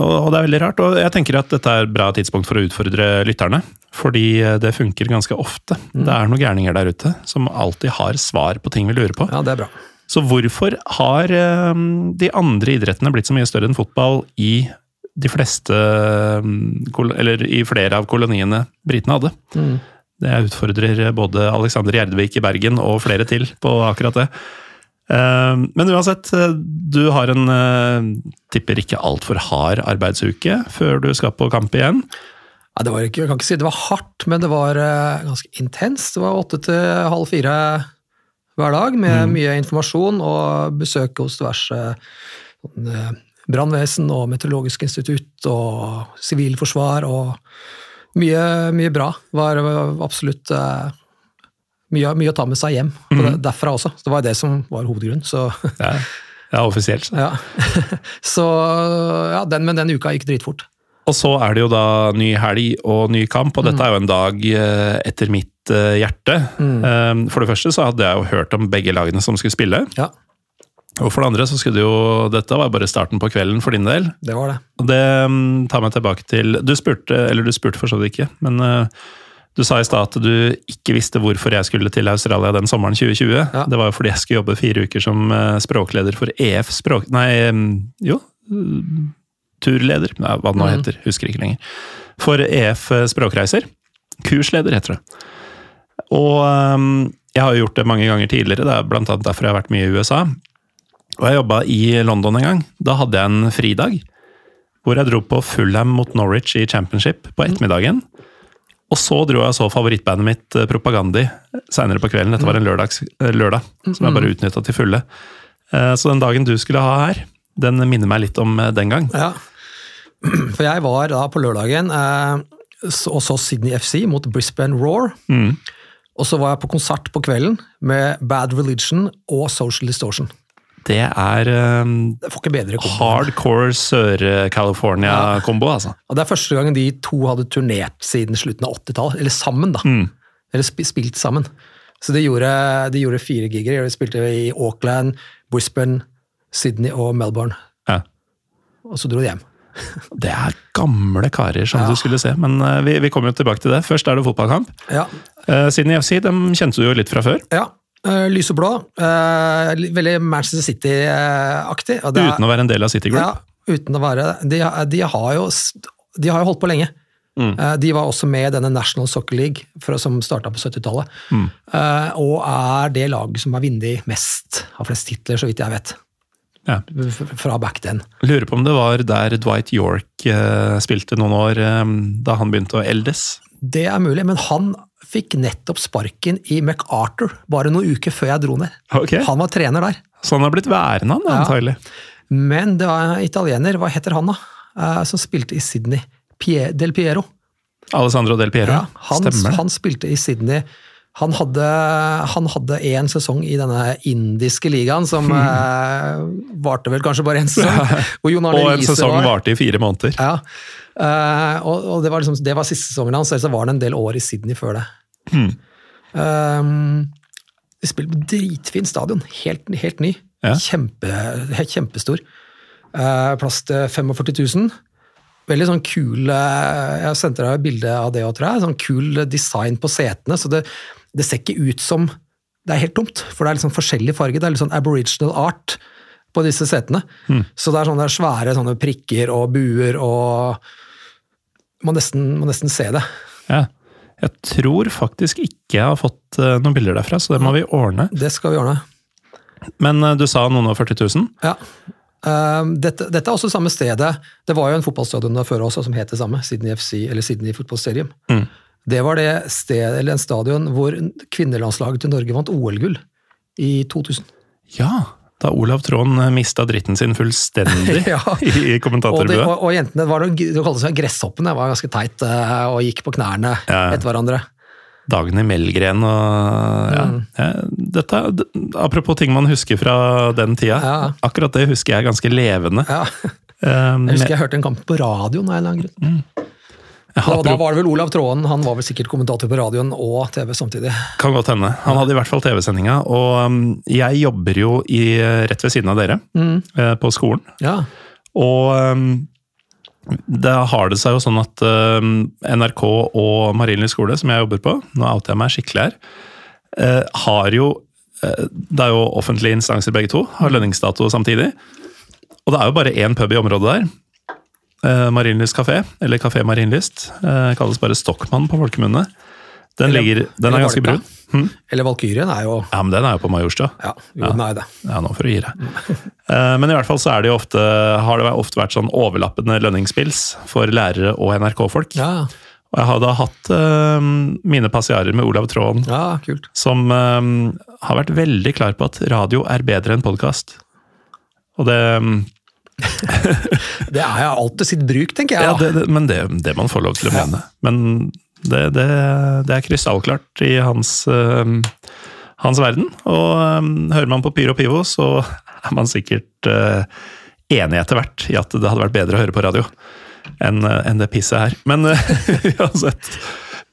A: Og, det er veldig rart. Og jeg tenker at dette er et bra tidspunkt for å utfordre lytterne. Fordi øh, det funker ganske ofte.
B: Mm.
A: Det er noen gærninger der ute som alltid har svar på ting vi lurer på.
B: ja, det er bra.
A: Så hvorfor har de andre idrettene blitt så mye større enn fotball i de fleste Eller i flere av koloniene britene hadde?
B: Mm.
A: Det utfordrer både Alexander Gjerdvik i Bergen og flere til på akkurat det. Eh, Men uansett, eh, du har en eh, tipper ikke altfor hard arbeidsuke før du skal på kamp igjen.
B: Ja, det var ikke, jeg kan ikke si det var hardt, men det var eh, ganske intenst. Det var åtte til halv fire hver dag, med mye informasjon og besøk hos diverse sånn, brannvesen og meteorologisk institutt og sivilforsvar og mye, mye bra. Det var absolutt mye, mye å ta med seg hjem mm det, derfra også. Så det var det som var hovedgrunnen. Så, (laughs)
A: Ja, ja offisielt. så.
B: ja. (laughs) så ja, den, men den uka gikk dritfort.
A: Og så er det jo da ny helg og ny kamp, og dette er jo en dag eh, etter mitt eh, hjerte. Mm. For det første så hadde jeg jo hørt om begge lagene som skulle spille.
B: Ja,
A: Og for det andre så skulle det jo Dette var bare starten på kvelden for din del.
B: det var det.
A: Og det mm, tar meg tilbake til Du spurte, eller du spurte for så vidt ikke, men eh, du sa i stad at du ikke visste hvorfor jeg skulle til Australia den sommeren 2020.
B: Ja.
A: Det var jo fordi jeg skulle jobbe fire uker som eh, språkleder for EF språk... Nei, mm, jo. mm, Turleder, nei, hva det nå heter. Husker ikke lenger. For EF språkreiser. Kursleder, heter det. Og mm, jeg har jo gjort det mange ganger tidligere, det er blant annet derfor jeg har vært mye i USA. Og jeg jobba i London en gang. Da hadde jeg en fridag. Hvor jeg dro på Fulham mot Norwich i championship på ettermiddagen. Og så dro jeg og så favorittbandet mitt eh, Propagandi seinere på kvelden. Dette var en lørdags, eh, lørdag, som jeg bare utnytta til fulle. Eh, Så den dagen du skulle ha her, den minner meg litt om den gang.
B: Ja, (clears throat) for jeg var da på lørdagen og så Sydney FC mot Brisbane Roar. Og så var jeg på konsert på kvelden med Bad Religion og Social Distortion.
A: Det er um,
B: Det
A: hardcore Sør-California-kombo, altså.
B: Og det er første gang de to hadde turnert siden slutten av 80-tallet. Eller sammen, da. Eller spilt sammen. Så de gjorde, de gjorde fire gigger. De spilte i Auckland, Brisbane, Sydney og Melbourne.
A: Ja.
B: Og så dro de hjem. (laughs)
A: Det er gamle karer, som
B: Ja.
A: du skulle se. Men eh, vi, vi kommer jo tilbake til det. Først er det fotballkamp.
B: Ja,
A: Eh, Sydney FC dem kjente du jo litt fra før.
B: ja. Eh, lyseblå. Blå, li- veldig Manchester City-aktig.
A: Uten å være en del av City Group.
B: Ja, uten å være de, de, har jo, de har jo holdt på lenge.
A: Mm.
B: Uh, De var også med i denne National Soccer League for, som starta på 70-tallet.
A: Mm.
B: Eh, Og er det laget som har vunnet mest, har flest titler, så vidt jeg vet.
A: Ja.
B: Fra back then.
A: Lurer på om det var der Dwight York eh, spilte noen år, eh, da han begynte å eldes.
B: Det er mulig, men han fikk nettopp sparken i MacArthur bare noen uker før jeg dro ned.
A: Okay.
B: Han var trener der.
A: Så han har blitt værende, han,
B: Ja.
A: antagelig.
B: Men det var en italiener, hva heter han da, Eh, som spilte i Sydney? Pie, Del Piero.
A: Alessandro Del Piero.
B: Ja, han,
A: Stemmer
B: han spilte i Sydney. Han hadde, han hadde én sesong i denne indiske ligaen, som (laughs) eh, varte vel kanskje bare én sesong. Jon
A: Og en sesong
B: var.
A: varte i fire måneder.
B: Ja. Eh, og og det, var liksom, det var siste sesongen hans, ellers var det en del år i Sydney før det.
A: Hmm.
B: Um, de spiller på dritfin stadion, helt, helt ny.
A: Ja.
B: Kjempe, helt kjempestor. Uh, plass til 45 000. Veldig sånn kul eh, Jeg sendte deg et bilde av det òg, tror jeg. Sånn kul design på setene. Så det, det ser ikke ut som det er helt tomt, for det er sånn forskjellig farge. Det er litt sånn aboriginal art på disse setene. Så det er sånne svære sånne prikker og buer og Må nesten, må nesten se det.
A: Ja. Jeg tror faktisk ikke jeg har fått eh, noen bilder derfra, så det må vi ordne.
B: Det skal vi ordne.
A: Men eh, du sa noen og 40 000?
B: Ja. Um, dette, dette er også samme stedet. Det var jo en fotballstadion der før også som het det samme, Sydney FC, eller Sydney Football Stadium.
A: Mm.
B: Det var det stedet, eller en stadion hvor kvinnelandslaget til Norge vant OL-gull i 2000.
A: Ja, da Olav Trond mista dritten sin fullstendig (laughs)
B: Ja.
A: i
B: Og, og, og jentene var det kalles seg gresshoppene, var ganske teit eh, og gikk på knærne
A: Ja.
B: etter hverandre.
A: Dagny Melgren og ja.
B: Mm.
A: ja, dette, Apropos ting man husker fra den tida.
B: Ja.
A: Akkurat det husker jeg ganske levende.
B: Ja.
A: Um,
B: Jeg husker jeg hørte en kamp på radioen av en eller annen grunn. Da, da var det vel Olav Tråen. han var vel sikkert kommentator på radioen og TV samtidig.
A: Kan godt hende. Han hadde i hvert fall TV-sendinga. Og um, jeg jobber jo i, rett ved siden av dere, mm. på skolen.
B: Ja,
A: Og um, da har det seg jo sånn at um, NRK og Marienlyst skole, som jeg jobber på, nå outer jeg meg skikkelig her, eh, har jo eh, Det er jo offentlige instanser begge to, har lønningsdato samtidig. Og det er jo bare én pub i området der. Eh, Marienlyst kafé, eller Kafé Marienlyst. Eh, kalles bare Stockmann på folkemunne. Den,
B: Eller-
A: ligger, den er ganske brun. Hm?
B: Eller Valkyrien er jo
A: Ja, men den er jo på Majorstua.
B: Ja, jo, er jo det.
A: Ja, nå får du gi deg. (laughs) Eh, Men i hvert fall så er det jo ofte, har det ofte vært sånn overlappende lønningspils for lærere og NRK-folk.
B: Ja,
A: Og jeg har da hatt uh, mine passiarer med Olav Tråen,
B: ja kult.
A: som uh, har vært veldig klar på at radio er bedre enn podkast. Og det, (laughs)
B: Det er jo alltid sitt bruk, tenker jeg.
A: ja, det, det Men det, det man får lov til å mene. Men det, det, det er krystallklart i hans, uh, hans verden. Og um, hører man på Pyro Pivo, så er man sikkert uh, enig etter hvert i at det hadde vært bedre å høre på radio enn uh, en det pisset her. Men (laughs) uansett.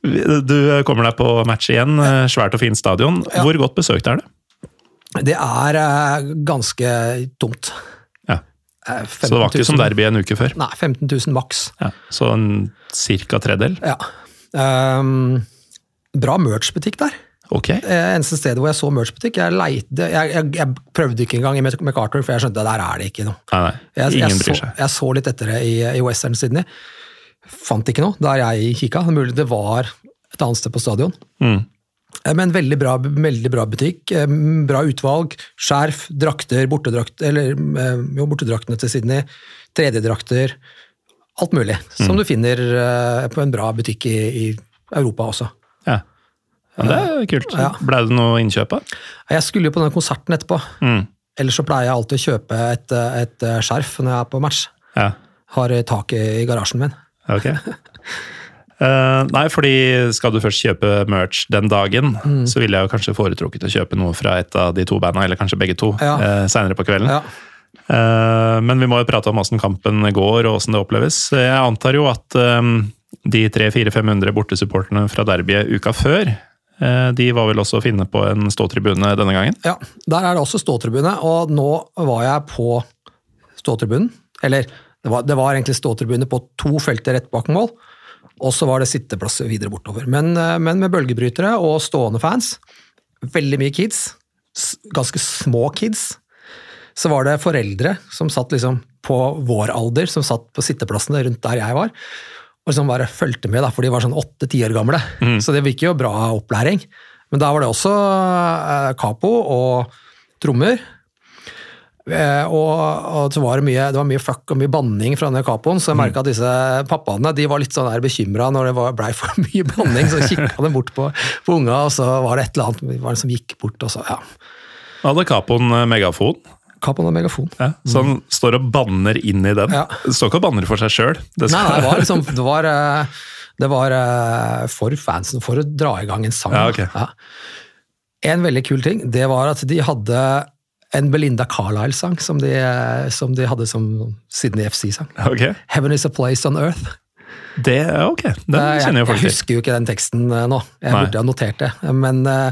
A: Du kommer deg på match igjen. Svært og fint stadion. Hvor godt besøkt er det?
B: Det er ganske tomt. Eh,
A: Så det var ikke som
B: 15 000
A: derby en uke før?
B: Nei, 15 000 maks.
A: Ja. Så en cirka tredel?
B: Ja. Um, bra merch-butikk der.
A: Ok.
B: Eh, Eneste stedet hvor jeg så merch-butikk Jeg, jeg, jeg, jeg prøvde ikke engang i MacArthur, for jeg skjønte at der er det ikke noe.
A: Nei, nei.
B: Jeg, jeg,
A: Ingen bryr seg.
B: jeg så litt etter det i, i Western Sydney. Fant ikke noe der jeg kikka. Mulig det var et annet sted på stadion.
A: Mm.
B: Eh, Men veldig bra, veldig bra butikk. eh, Bra utvalg. Skjerf, drakter, bortedrakt, eller eh, jo, bortedraktene til Sydney. Tredjedrakter. Alt mulig.
A: Mm.
B: Som du finner på en bra butikk i, i Europa også.
A: Ja. Men det er kult.
B: Ja.
A: Ble det noe innkjøp av?
B: Jeg skulle jo på den konserten etterpå.
A: Mm.
B: Ellers så pleier jeg alltid å kjøpe et, et skjerf når jeg er på match.
A: Ja.
B: Har tak i, garasjen min.
A: Ok. (laughs) Eh, nei, fordi skal du først kjøpe merch den dagen,
B: Mm.
A: så ville jeg jo kanskje foretrukket å kjøpe noe fra et av de to banda, eller kanskje begge to,
B: Ja.
A: Uh, seinere på kvelden.
B: Ja.
A: Uh, men vi må jo prate om åssen kampen går, og åssen det oppleves. Jeg antar jo at eh, de 300-400-500 bortesupporterne fra derbyet uka før, eh, de var vel også å finne på en ståtribune denne gangen?
B: Ja, der er det også ståtribune, og nå var jeg på ståtribunen. Eller, det var, det var egentlig ståtribune på to felter rett bak mål, og så var det sitteplasser videre bortover. Men, eh, men med bølgebrytere og stående fans. Veldig mye kids. ganske små kids. Så var det foreldre som satt liksom på vår alder, som satt på sitteplassene rundt der jeg var, og som bare fulgte med, da, for de var sånn åtte-ti år gamle. Så det virker jo bra opplæring. Men da var det også eh, capo og trommer. Eh, og, og så var det, mye, det var mye fuck og mye banning fra denne capoen, så jeg merka at disse pappaene de var litt sånn bekymra når det var- blei for (laughs) mye banning. Så kikka de bort på, på unga, og så var det et eller annet var det som gikk bort. og så, ja.
A: Hadde Capoen eh, megafon,
B: Capoen og megafon.
A: ja, så han står og banner inn i den.
B: Ja.
A: Det står ikke og banner for seg sjøl.
B: Nei, nei, det var liksom Det var, eh, det var for fansen, for å dra i gang en sang.
A: Ja,
B: okay. En veldig kul ting, det var at de hadde en Belinda Carlisle-sang som, som de hadde som Sydney FC-sang.
A: Okay.
B: 'Heaven is a place on earth'.
A: det, ok, den
B: Eh,
A: kjenner
B: jeg,
A: folk
B: jeg husker jo ikke den teksten eh, nå, jeg
A: Nei.
B: burde ha notert det. Men eh,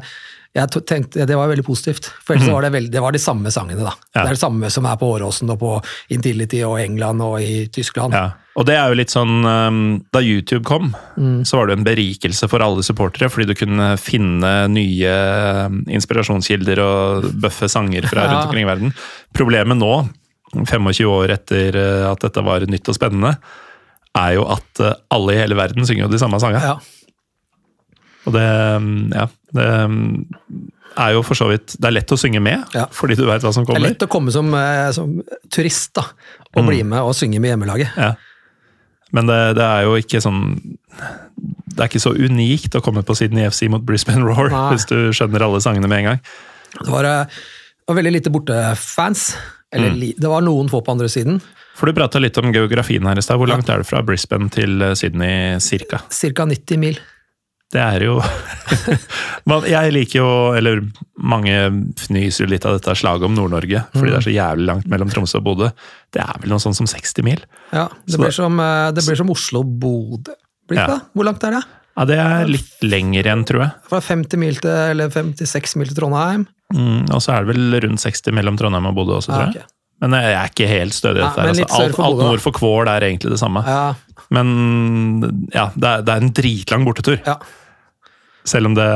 B: jeg tenkte, det var veldig positivt. For ellers var det, veldig, det var de samme sangene, da.
A: Ja.
B: Det er det samme som er på Åråsen og på Intility og England og i Tyskland.
A: Ja. Og det er jo litt sånn um, Da YouTube kom,
B: Mm.
A: så var det en berikelse for alle supportere, fordi du kunne finne nye um, inspirasjonskilder og bøffe sanger fra (laughs) rundt omkring i verden. Problemet nå, 25 år etter uh, at dette var nytt og spennende, er jo at uh, alle i hele verden synger jo de samme sangene.
B: Ja.
A: Og det, um, ja, det um, er jo for så vidt Det er lett å synge med,
B: Ja.
A: fordi du veit hva som kommer.
B: Det er lett å komme som, eh, som turist da, og
A: Mm.
B: bli med og synge med hjemmelaget.
A: Ja. Men det, det er jo ikke sånn Det er ikke så unikt å komme på Sydney FC mot Brisbane Roar,
B: Nei.
A: hvis du skjønner alle sangene med en gang.
B: Det var, eh, det var veldig lite bortefans. Eller,
A: Mm.
B: Det var noen få på andre siden.
A: For du prata litt om geografien her i stad. Hvor langt er det fra Brisbane til eh, Sydney cirka?
B: Cirka 90 mil.
A: Det er jo (laughs) Jeg liker jo, eller mange fnyser jo litt av dette slaget om Nord-Norge, fordi det er så jævlig langt mellom Tromsø og Bodø. Det er vel noe sånn som 60 mil?
B: Ja, det, blir som, eh, det blir som Oslo-Bodø. Blir det
A: Ja.
B: Hvor langt er det?
A: Ja, det er litt lenger igjen, tror jeg.
B: Fra 50 mil til, eller 56 mil til Trondheim?
A: Mm, og så er det vel rundt 60 mellom Trondheim og Bodø også, tror
B: Ja,
A: jeg. Men jeg er ikke helt stødig i dette. altså. alt, alt nord for Kvål er egentlig det samme.
B: Ja,
A: Men ja, det er, det er en dritlang bortetur.
B: ja.
A: Selv om det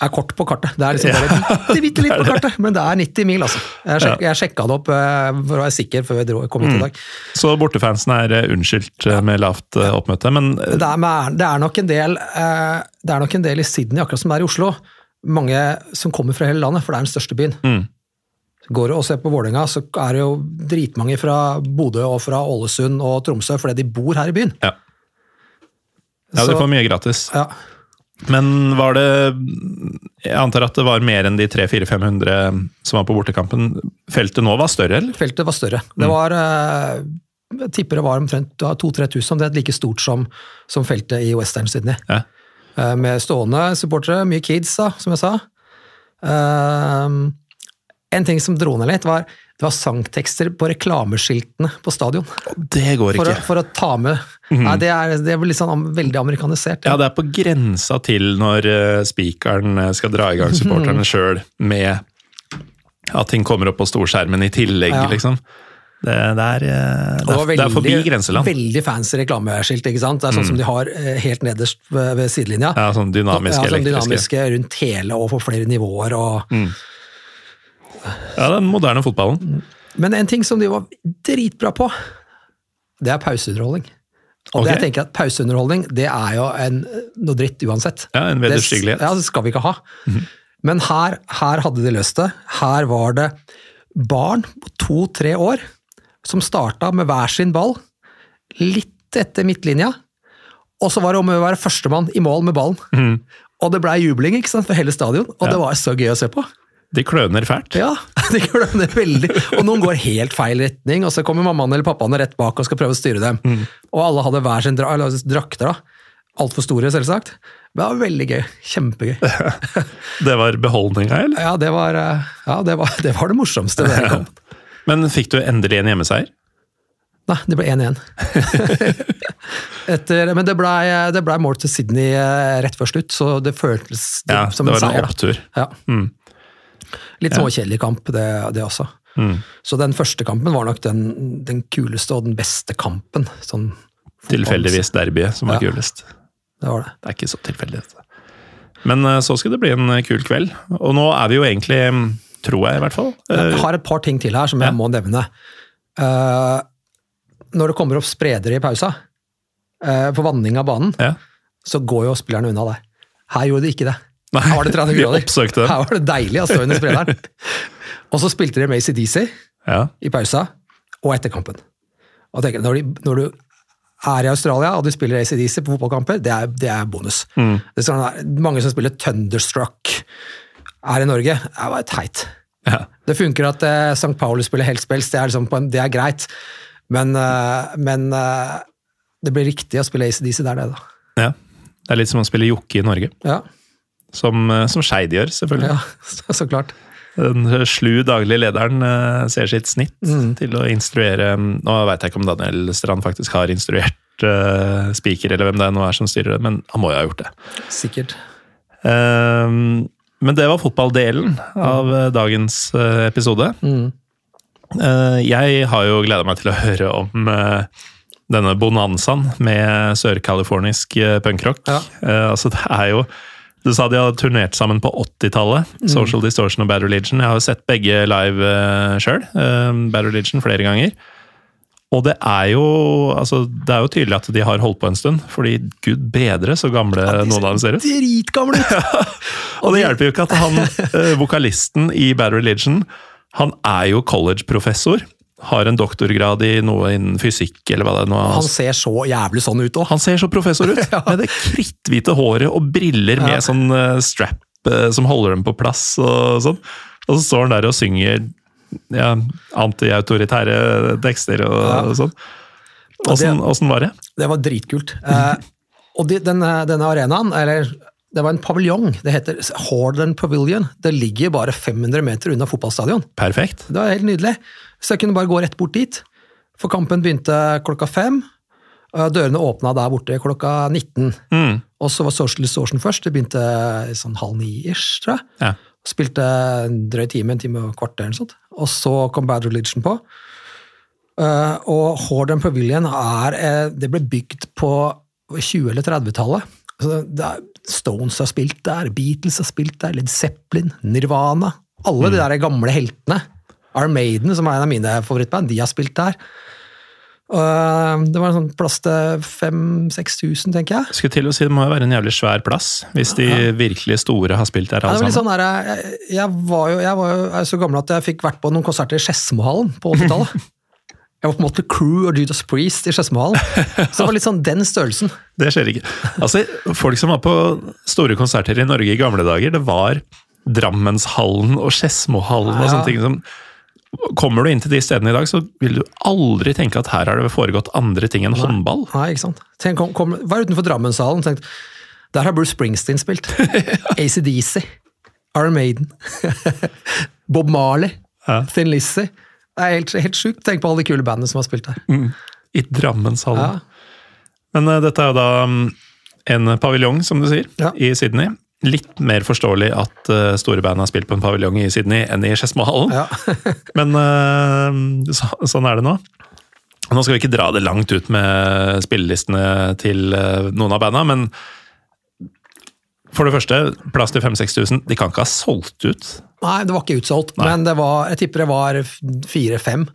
B: er kort på kartet. Det er liksom bare bitte, bitte (laughs) litt på kartet, men det er 90 mil, altså. Jeg, sjek, jeg sjekka det opp eh, for å være sikker før dro, kom hit i dag.
A: Så bortefansen er eh, unnskyldt eh, med lavt oppmøte, men
B: Det er, det er nok en del Det er nok en del i Sydney, akkurat som det er i Oslo. Mange som kommer fra hele landet, for det er den største byen.
A: Mm.
B: Går du og ser på Vålerenga, så er det jo dritmange fra Bodø og fra Ålesund og Tromsø fordi de bor her i byen.
A: ja. ja, de får mye gratis.
B: Ja,
A: Men var det Jeg antar at det var mer enn de 300-400-500 som var på bortekampen. Feltet nå var større, eller?
B: feltet var større.
A: Mm.
B: Det var eh, Jeg tipper det var omtrent 2000-3000, det er like stort som, som feltet i Western Sydney.
A: Ja.
B: Eh, Med stående supportere, mye kids, da, som jeg sa. Eh, En ting som dro ned litt, var det var sangtekster på reklameskiltene på stadion.
A: Det går
B: For, å,
A: ikke.
B: for å ta med Nei, det, er, det er litt sånn veldig amerikanisert.
A: Ja, det er på grensa til når uh, spikeren eh, skal dra i gang (laughs) supporterne sjøl med at ting kommer opp på storskjermen i tillegg,
B: Ja.
A: liksom. Det, det, er, eh, det,
B: Og
A: veldig, det er forbi grenseland.
B: Veldig fancy reklameskilt, ikke sant? Det er sånn som de har eh, helt nederst ved, ved sidelinja.
A: Ja, sånn dynamiske,
B: ja, sånn dynamiske rundt hele og på flere nivåer. Og...
A: Ja, den moderne fotballen.
B: Men en ting som de var dritbra på, det er pauseunderholdning. Og det jeg tenker at Pauseunderholdning det er jo en, noe dritt uansett.
A: Ja, en vederstyggelighet.
B: Ja, det skal vi ikke ha. Men her, her hadde de løst det. Her var det barn på to-tre år som starta med hver sin ball, litt etter midtlinja. Og så var det om å være førstemann i mål med ballen. Og det blei jubling ikke sant, for hele stadion, og
A: Ja.
B: det var så gøy å se på.
A: De kløner fælt.
B: Ja, (laughs) de kløner veldig. Og noen går helt feil retning, og så kommer mammaen eller pappaen rett bak og skal prøve å styre dem. Og alle hadde hver sin dra drakter, da. Altfor store, selvsagt. Det var veldig gøy. Kjempegøy. (laughs)
A: Det var beholdninga, eller?
B: Ja, det var, eh, ja, det, var, det var det morsomste. Det. (laughs)
A: Men fikk du endelig en hjemmeseier?
B: Nei, det ble 1-1. Men det blei ble mål til Sydney eh, rett før slutt, så det føltes
A: Ja,
B: som
A: det
B: en
A: var en
B: seier. da.
A: opptur.
B: Ja.
A: Mm.
B: Litt småkjedelig kamp, det, det også.
A: Mm.
B: Så den første kampen var nok den, den kuleste og den beste kampen. Sånn
A: Tilfeldigvis derbyet som var
B: Ja.
A: kulest.
B: Det var det.
A: Det er ikke så tilfeldig. dette. Men eh, så skal det bli en eh, kul kveld. Og nå er vi jo egentlig, mm, tror jeg i hvert fall eh,
B: Jeg har et par ting til her som jeg
A: Ja.
B: må nevne. Uh, når det kommer opp spredere i pausa, uh, på vanning av banen,
A: ja.
B: så går jo spillerne unna der. Her gjorde de ikke det.
A: Nei,
B: Her var det 30
A: vi
B: grader.
A: oppsøkte dem.
B: Her var det deilig å stå under sprederen. (laughs) og så spilte de med ACDC
A: Ja.
B: i pausa og etter kampen. Og tenker, når, de, når du er i Australia og du spiller ACDC på fotballkamper, det er, det er bonus.
A: Mm.
B: Det er sånn, mange som spiller Thunderstruck her i Norge. Det er bare teit.
A: Ja.
B: Det funker at uh, St. Pauli spiller Hellspels, det liksom det er greit. Men, uh, men uh, det blir riktig å spille ACDC der det, da.
A: ja. Det er litt som å spille jokke i Norge.
B: Ja,
A: Som, eh, som Skeid gjør, selvfølgelig.
B: ja (laughs) så, klart.
A: Den slu daglige lederen eh, ser sitt snitt
B: Mm.
A: til å instruere Nå veit jeg ikke om Daniel Strand faktisk har instruert uh, Spiker, eller hvem det er nå er som styrer det, men han må jo ha gjort det.
B: Sikkert.
A: Eh, men det var fotballdelen av mm. dagens uh, episode.
B: Mm.
A: Eh, jeg har jo gleda meg til å høre om eh, denne bonanzaen med sørcalifornisk uh, punkrock.
B: Ja.
A: Eh, altså, det er jo Du sa de hadde turnert sammen på 80-tallet, Social Distortion og Bad Religion. Jeg har jo sett begge live uh, sjøl, Bad Religion, flere ganger. Og det er jo altså, det er jo tydelig at de har holdt på en stund, fordi gud bedre så gamle noen av dem ser ut.
B: Dritgamle ut! (laughs)
A: Og det hjelper jo ikke at han, (laughs) eh, vokalisten i Bad Religion, han er jo college-professor. Har en doktorgrad i noe innen fysikk, eller hva det er. Noe.
B: Han ser så jævlig sånn ut òg.
A: Han ser så professor ut, (laughs) med det kritthvite håret og briller med
B: Ja.
A: sånn eh, strap eh, som holder dem på plass og sånn. Og så står han der og synger ja, antiautoritære tekster og,
B: Ja.
A: og sånn. Åssen var det?
B: Det var dritkult. Eh, og de, denne, denne arenaen, eller det var en paviljong, det heter Horden Pavilion. Det ligger bare 500 meter unna fotballstadion.
A: Perfekt.
B: Det var helt nydelig. Så jeg kunne bare gå rett bort dit. For kampen begynte klokka fem. og Dørene åpna der borte klokka 19.
A: Mm.
B: Og så var Social Distortion først. Det begynte sånn halv ni-ish, tror jeg.
A: Ja.
B: Spilte en drøy time, en time og kvarter eller noe sånt. Og så kom Bad Religion på. Eh, og Horden Pavilion er eh, Det ble bygd på 20- eller 30-tallet. Altså, Stones har spilt der, Beatles har spilt der, Led Zeppelin, Nirvana. Alle de der gamle heltene. Iron Maiden, som er en av mine favorittband, de har spilt der. Og eh, det var en sånn plass til 5000-6000, tenker jeg.
A: Skulle til å si Det må jo være en jævlig svær plass, hvis de virkelig store har spilt der
B: Ja,
A: alle
B: det var litt
A: sammen.
B: sånn der, jeg, jeg, var jo, jeg var jo jeg er så gammel at jeg fikk vært på noen konserter i Skedsmohallen på 80-tallet. (laughs) Jeg var på en måte Crew og Judas Priest i Skedsmohallen. Så det var litt sånn den størrelsen. (laughs)
A: Det skjer ikke. Altså, Folk som var på store konserter i Norge i gamle dager, det var Drammenshallen og Skedsmohallen og
B: Ja.
A: sånne ting. som Kommer du inn til de stedene i dag, så vil du aldri tenke at her har det foregått andre ting enn håndball.
B: Nei, ikke sant? Tenk, kom, kom, var utenfor Drammenshallen tenkt, der har Bruce Springsteen spilt. (laughs) ACDC. Iron Maiden. (laughs) Bob Marley.
A: Ja.
B: Thin Lizzie. Det er helt, helt sjukt. Tenk på alle de kule bandene som har spilt der.
A: I Drammenshallen.
B: Ja.
A: Men uh, dette er jo da um, en paviljong, som du sier,
B: Ja.
A: i Sydney. Litt mer forståelig at uh, store band har spilt på en paviljong i Sydney enn i Skedsmohallen.
B: Ja. (laughs)
A: Men uh, så, sånn er det nå. Nå skal vi ikke dra det langt ut med spillelistene til uh, noen av banda, men for det første, plass til 5000-6000. De kan ikke ha solgt ut.
B: Nei, det var ikke utsolgt,
A: Nei.
B: men det var, jeg tipper det var fire-fem.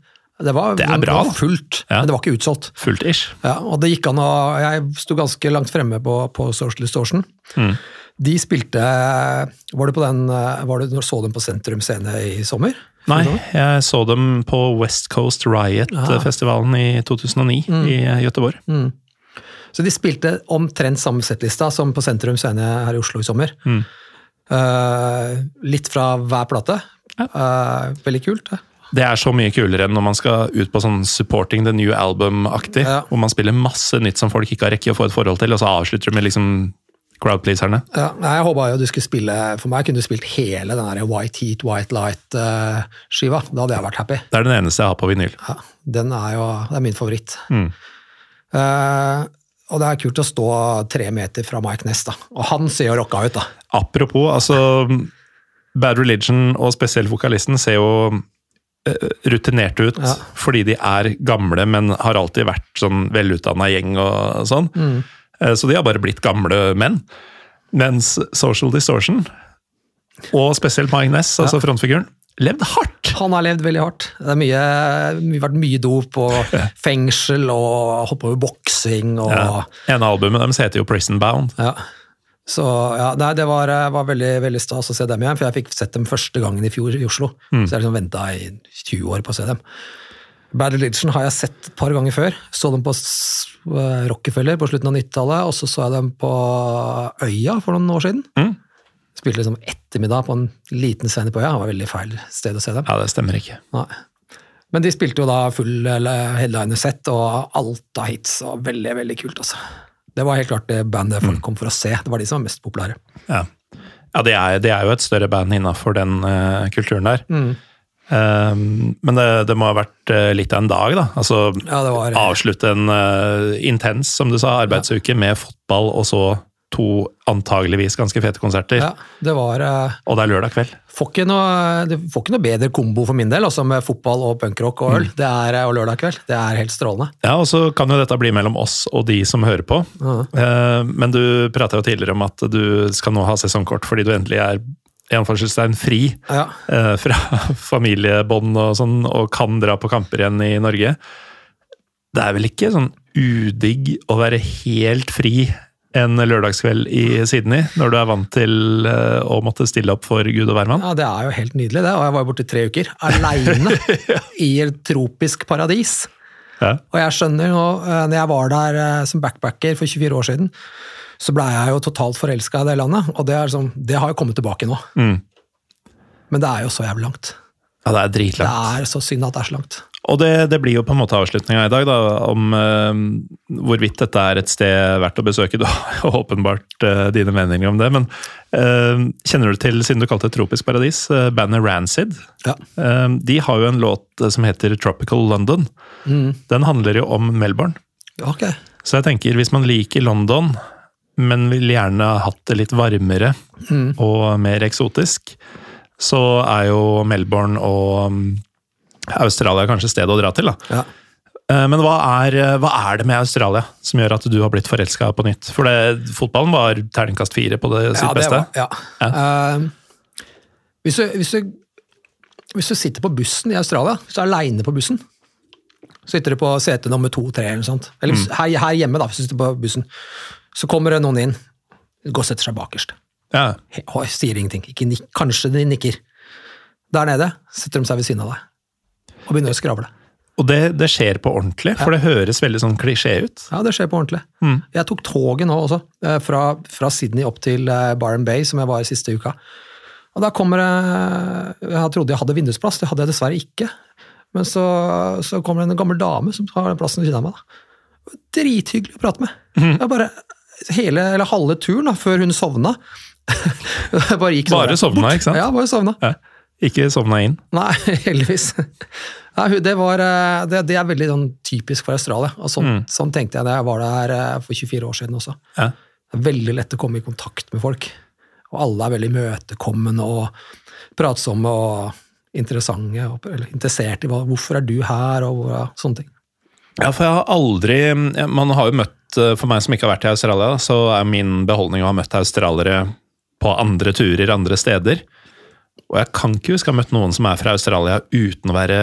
B: Det, var-
A: Det er bra,
B: det var fullt,
A: Ja.
B: men det var ikke utsolgt.
A: Fullt ish.
B: Ja, og det gikk an å Jeg sto ganske langt fremme på, på Social Distortion.
A: Mm.
B: De spilte Var du på den var du, Så dem på Sentrum Scene i sommer?
A: Nei, jeg så dem på West Coast Riot-festivalen i 2009 i Göteborg.
B: Så de spilte omtrent samme settlista som på Sentrum Scene her i Oslo i sommer.
A: Mm.
B: Uh, litt fra hver plate. Eh, veldig kult. det.
A: Det er så mye kulere enn når man skal ut på sånn Supporting the New Album-aktig,
B: Ja.
A: hvor man spiller masse nytt som folk ikke har rekket å få et forhold til, og så avslutter du med liksom crowdpleaserne.
B: Ja, jeg håpa jo du skulle spille For meg kunne du spilt hele den der White Heat, White Light-skiva. da hadde jeg vært happy.
A: Det er den eneste jeg har på vinyl.
B: Ja, den er jo det er min favoritt.
A: Mm.
B: Uh, og det er kult å stå tre meter fra Mike Ness, da. Og han ser jo rocka ut, da.
A: Apropos, altså Bad Religion og spesielt vokalisten ser jo eh, rutinerte ut
B: Ja.
A: fordi de er gamle, men har alltid vært sånn velutdanna gjeng og sånn.
B: Mm.
A: Eh, Så de har bare blitt gamle menn. Mens Social Distortion, og spesielt Mike Ness, altså frontfiguren, levd hardt.
B: Han har levd veldig hardt. Det har mye, vært mye dop og (laughs) fengsel og holdt på med boksing og
A: Ja. av albumene, deres heter jo Prison Bound.
B: Ja. Så ja, nei, det var, eh, var veldig, veldig stas å se dem igjen, for jeg fikk sett dem første gangen i fjor i Oslo. Så jeg liksom venta i 20 år på å se dem. Bad Religion har jeg sett et par ganger før. Så dem på eh, Rockefeller på slutten av 90-tallet, og så så jeg dem på Øya for noen år siden.
A: Mm.
B: Spilte liksom ettermiddag på en liten scene på Øya. Det var veldig feil sted å se dem.
A: Ja, det stemmer ikke.
B: Nei. Men de spilte jo da full eller headliner-sett og alt av hits, og veldig, veldig kult, altså. Det var helt klart det bandet folk kom for å se. Det var de som var mest populære.
A: Ja, ja det, er, det er jo et større band innafor den uh, kulturen der.
B: Mm.
A: Um, men det, det må ha vært uh, litt av en dag, da. Altså
B: Ja, var
A: avslutte en uh, intens, som du sa, arbeidsuke med fotball, og så to antageligvis ganske fete konserter.
B: Ja, det var eh,
A: Og det er lørdag kveld.
B: får ikke noe, Det får ikke noe bedre kombo for min del, altså med fotball og punkrock og øl. Det er, og lørdag kveld. Det er helt strålende.
A: Ja, og så kan jo dette bli mellom oss og de som hører på. Eh, Men du prata jo tidligere om at du skal nå ha sesongkort fordi du endelig er i anførselstegn fri
B: Ja.
A: eh, fra (laughs) familiebånd og sånn, og kan dra på kamper igjen i Norge. Det er vel ikke sånn udigg å være helt fri en lørdagskveld i Sydney, når du er vant til eh, å måtte stille opp for Gud og hvermann?
B: ja, det er jo helt nydelig, det. Og jeg var borte i tre uker aleine (laughs) i et tropisk paradis.
A: Ja.
B: Og jeg skjønner nå, eh, når jeg var der eh, som backpacker for 24 år siden, så blei jeg jo totalt forelska i det landet, og det, er sånn, det har jo kommet tilbake nå.
A: Mm.
B: Men det er jo så jævlig langt.
A: Ja, det er
B: Det er så synd at det er så langt.
A: Og det, det blir jo på en måte avslutninga i dag, da, om uh, hvorvidt dette er et sted verdt å besøke. (laughs) Du har åpenbart uh, dine meninger om det, men uh, kjenner du til, siden du kalte det Tropisk paradis, bandet Rancid?
B: Ja.
A: De har jo en låt som heter Tropical London. Den handler jo om Melbourne.
B: Ok.
A: Så jeg tenker, hvis man liker London, men vil gjerne ha hatt det litt varmere og mer eksotisk, så er jo Melbourne og mm, er kanskje stedet å dra til. da.
B: Ja.
A: Eh, Men hva er, hva er det med Australia som gjør at du har blitt forelska på nytt? For det, fotballen var terningkast fire på det sitt
B: Ja, det
A: beste.
B: var, ja. Eh, hvis, du, hvis, du, hvis du sitter på bussen i Australia, hvis du er aleine på bussen Sitter du på sete nummer to, tre eller noe sånt. Eller mm. her, her hjemme, da, hvis du sitter på bussen. Så kommer det noen inn, går og setter seg bakerst.
A: Ja.
B: He- sier ingenting. Ikke. Kanskje de nikker. Der nede setter de seg ved siden av deg og begynner å skravle.
A: Og det, det skjer på ordentlig, for det høres veldig sånn klisjé ut.
B: Ja, det skjer på ordentlig. Jeg tok toget nå også, eh, fra, fra Sydney opp til eh, Byron Bay, som jeg var i siste uka. Og da kommer det Jeg trodde jeg hadde vindusplass, det hadde jeg dessverre ikke. Men så, så kommer det en gammel dame som har den plassen ved siden av meg. da. Drithyggelig å prate med. Jeg bare, hele, eller halve turen da, før hun sovna. (laughs) Bare gikk
A: Bare sovna, ikke sant?
B: Ja, bare sovna.
A: Ja. Ikke sovna inn.
B: Nei, (laughs) heldigvis. Nei, det, var, eh, det, det er veldig sånn, typisk for Australia. Og sånn, sånn tenkte jeg da jeg var der eh, for 24 år siden også.
A: Ja.
B: Det er veldig lett å komme i kontakt med folk. Og alle er veldig imøtekommende og pratsomme og interessante. Og, eller interessert i hva, hvorfor er du her, og hvor- sånne ting.
A: Ja, for jeg har aldri Man har jo møtt eh, For meg som ikke har vært i Australia, så er min beholdning å ha møtt australiere på andre turer andre steder. Og jeg kan ikke huske å ha møtt noen som er fra Australia uten å være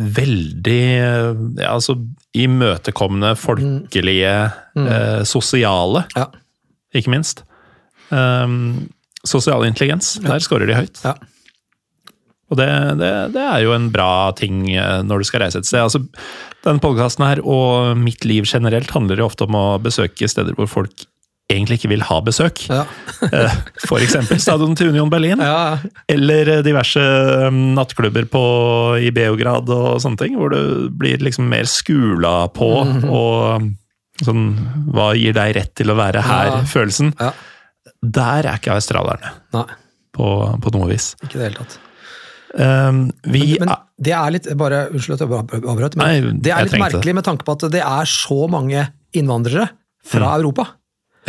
A: veldig ja, altså, imøtekommende, folkelige, eh, sosiale,
B: Ja.
A: ikke minst. Um, sosial intelligens, der scorer de høyt.
B: Ja.
A: Og det, det, det er jo en bra ting eh, når du skal reise et sted. Altså, denne podkasten her og mitt liv generelt handler jo ofte om å besøke steder hvor folk egentlig ikke vil ha besøk.
B: Ja. (laughs)
A: Eh, eksempel stadion til Union Berlin.
B: Ja,
A: Eller eh, diverse um, nattklubber på, i Beograd og sånne ting, hvor du blir liksom mer skula på og um, sånn Hva gir deg rett til å være her-følelsen.
B: Ja.
A: Der er ikke australierne på, på noe vis.
B: ikke i det hele tatt.
A: Um, vi
B: Men
A: men,
B: det er litt bare, Unnskyld at jeg avbrøt, men
A: Nei,
B: det er litt
A: merkelig
B: merkelig med tanke på at det er så mange innvandrere fra Europa.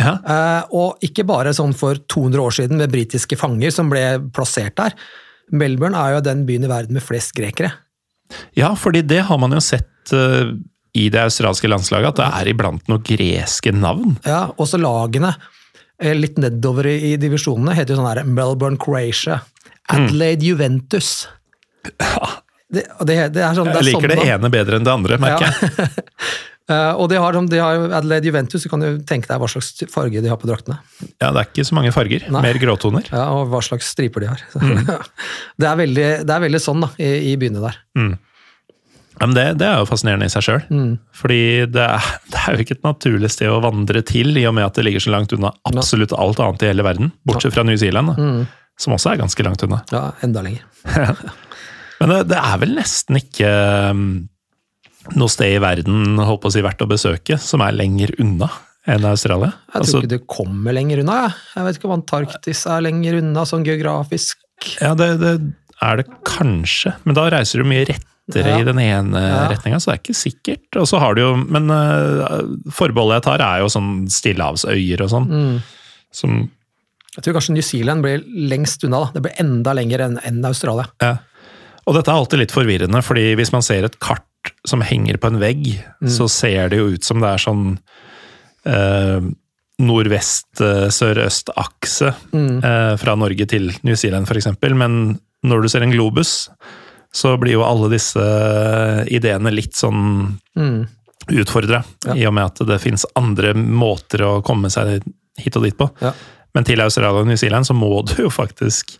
A: Ja,
B: Eh, og ikke bare sånn for 200 år siden med britiske fanger som ble plassert der. Melbourne er jo den byen i verden med flest grekere.
A: ja, fordi det har man jo sett uh, i det australske landslaget, at det er iblant noen greske navn.
B: Ja, Også lagene. eh, litt nedover i, i divisjonene, heter jo sånn her Melbourne Croatia. Adelaide Juventus. Det, det, det er sånn, det er
A: Jeg liker
B: sånn
A: det ene bedre enn det andre, merker jeg.
B: Eh, (laughs) og de har, de har Adelaide Juventus, du kan jo tenke deg hva slags farge de har på draktene.
A: Ja, Det er ikke så mange farger.
B: Nei.
A: Mer gråtoner.
B: Ja, og hva slags striper de har. (laughs)
A: Mm.
B: det, er veldig, det er veldig sånn da, i, i byene der.
A: Ja, men det, det er jo fascinerende i seg sjøl.
B: Mm.
A: Fordi det er, (laughs) det er jo ikke et naturlig sted å vandre til, i og med at det ligger så langt unna absolutt alt annet i hele verden. Bortsett fra New Zealand,
B: Mm.
A: som også er ganske langt unna.
B: Ja, enda lenger. (laughs)
A: Men det, det er vel nesten ikke um, noe sted i verden holdt på å si, verdt å besøke som er lenger unna enn Australia.
B: Jeg tror
A: Altså,
B: ikke det kommer lenger unna. Jeg, jeg vet ikke om Antarktis er lenger unna, sånn geografisk.
A: ja, det, det er det kanskje, men da reiser du mye rettere
B: Ja.
A: i den ene
B: Ja.
A: retninga, så det er ikke sikkert. Og så har du jo, Men uh, forbeholdet jeg tar, er jo sånn stillehavsøyer og sånn.
B: Mm.
A: Som
B: Jeg tror kanskje New Zealand blir lengst unna. da. Det blir enda lenger enn enn Australia.
A: Ja. Og dette er alltid litt forvirrende, fordi hvis man ser et kart som henger på en vegg, så ser det jo ut som det er sånn eh, nordvest-sørøst-akse eh, fra Norge til New Zealand f.eks. Men når du ser en globus, så blir jo alle disse ideene litt sånn
B: Mm.
A: utfordra,
B: Ja.
A: i og med at det fins andre måter å komme seg hit og dit på.
B: Ja.
A: Men til Australia og New Zealand så må du jo faktisk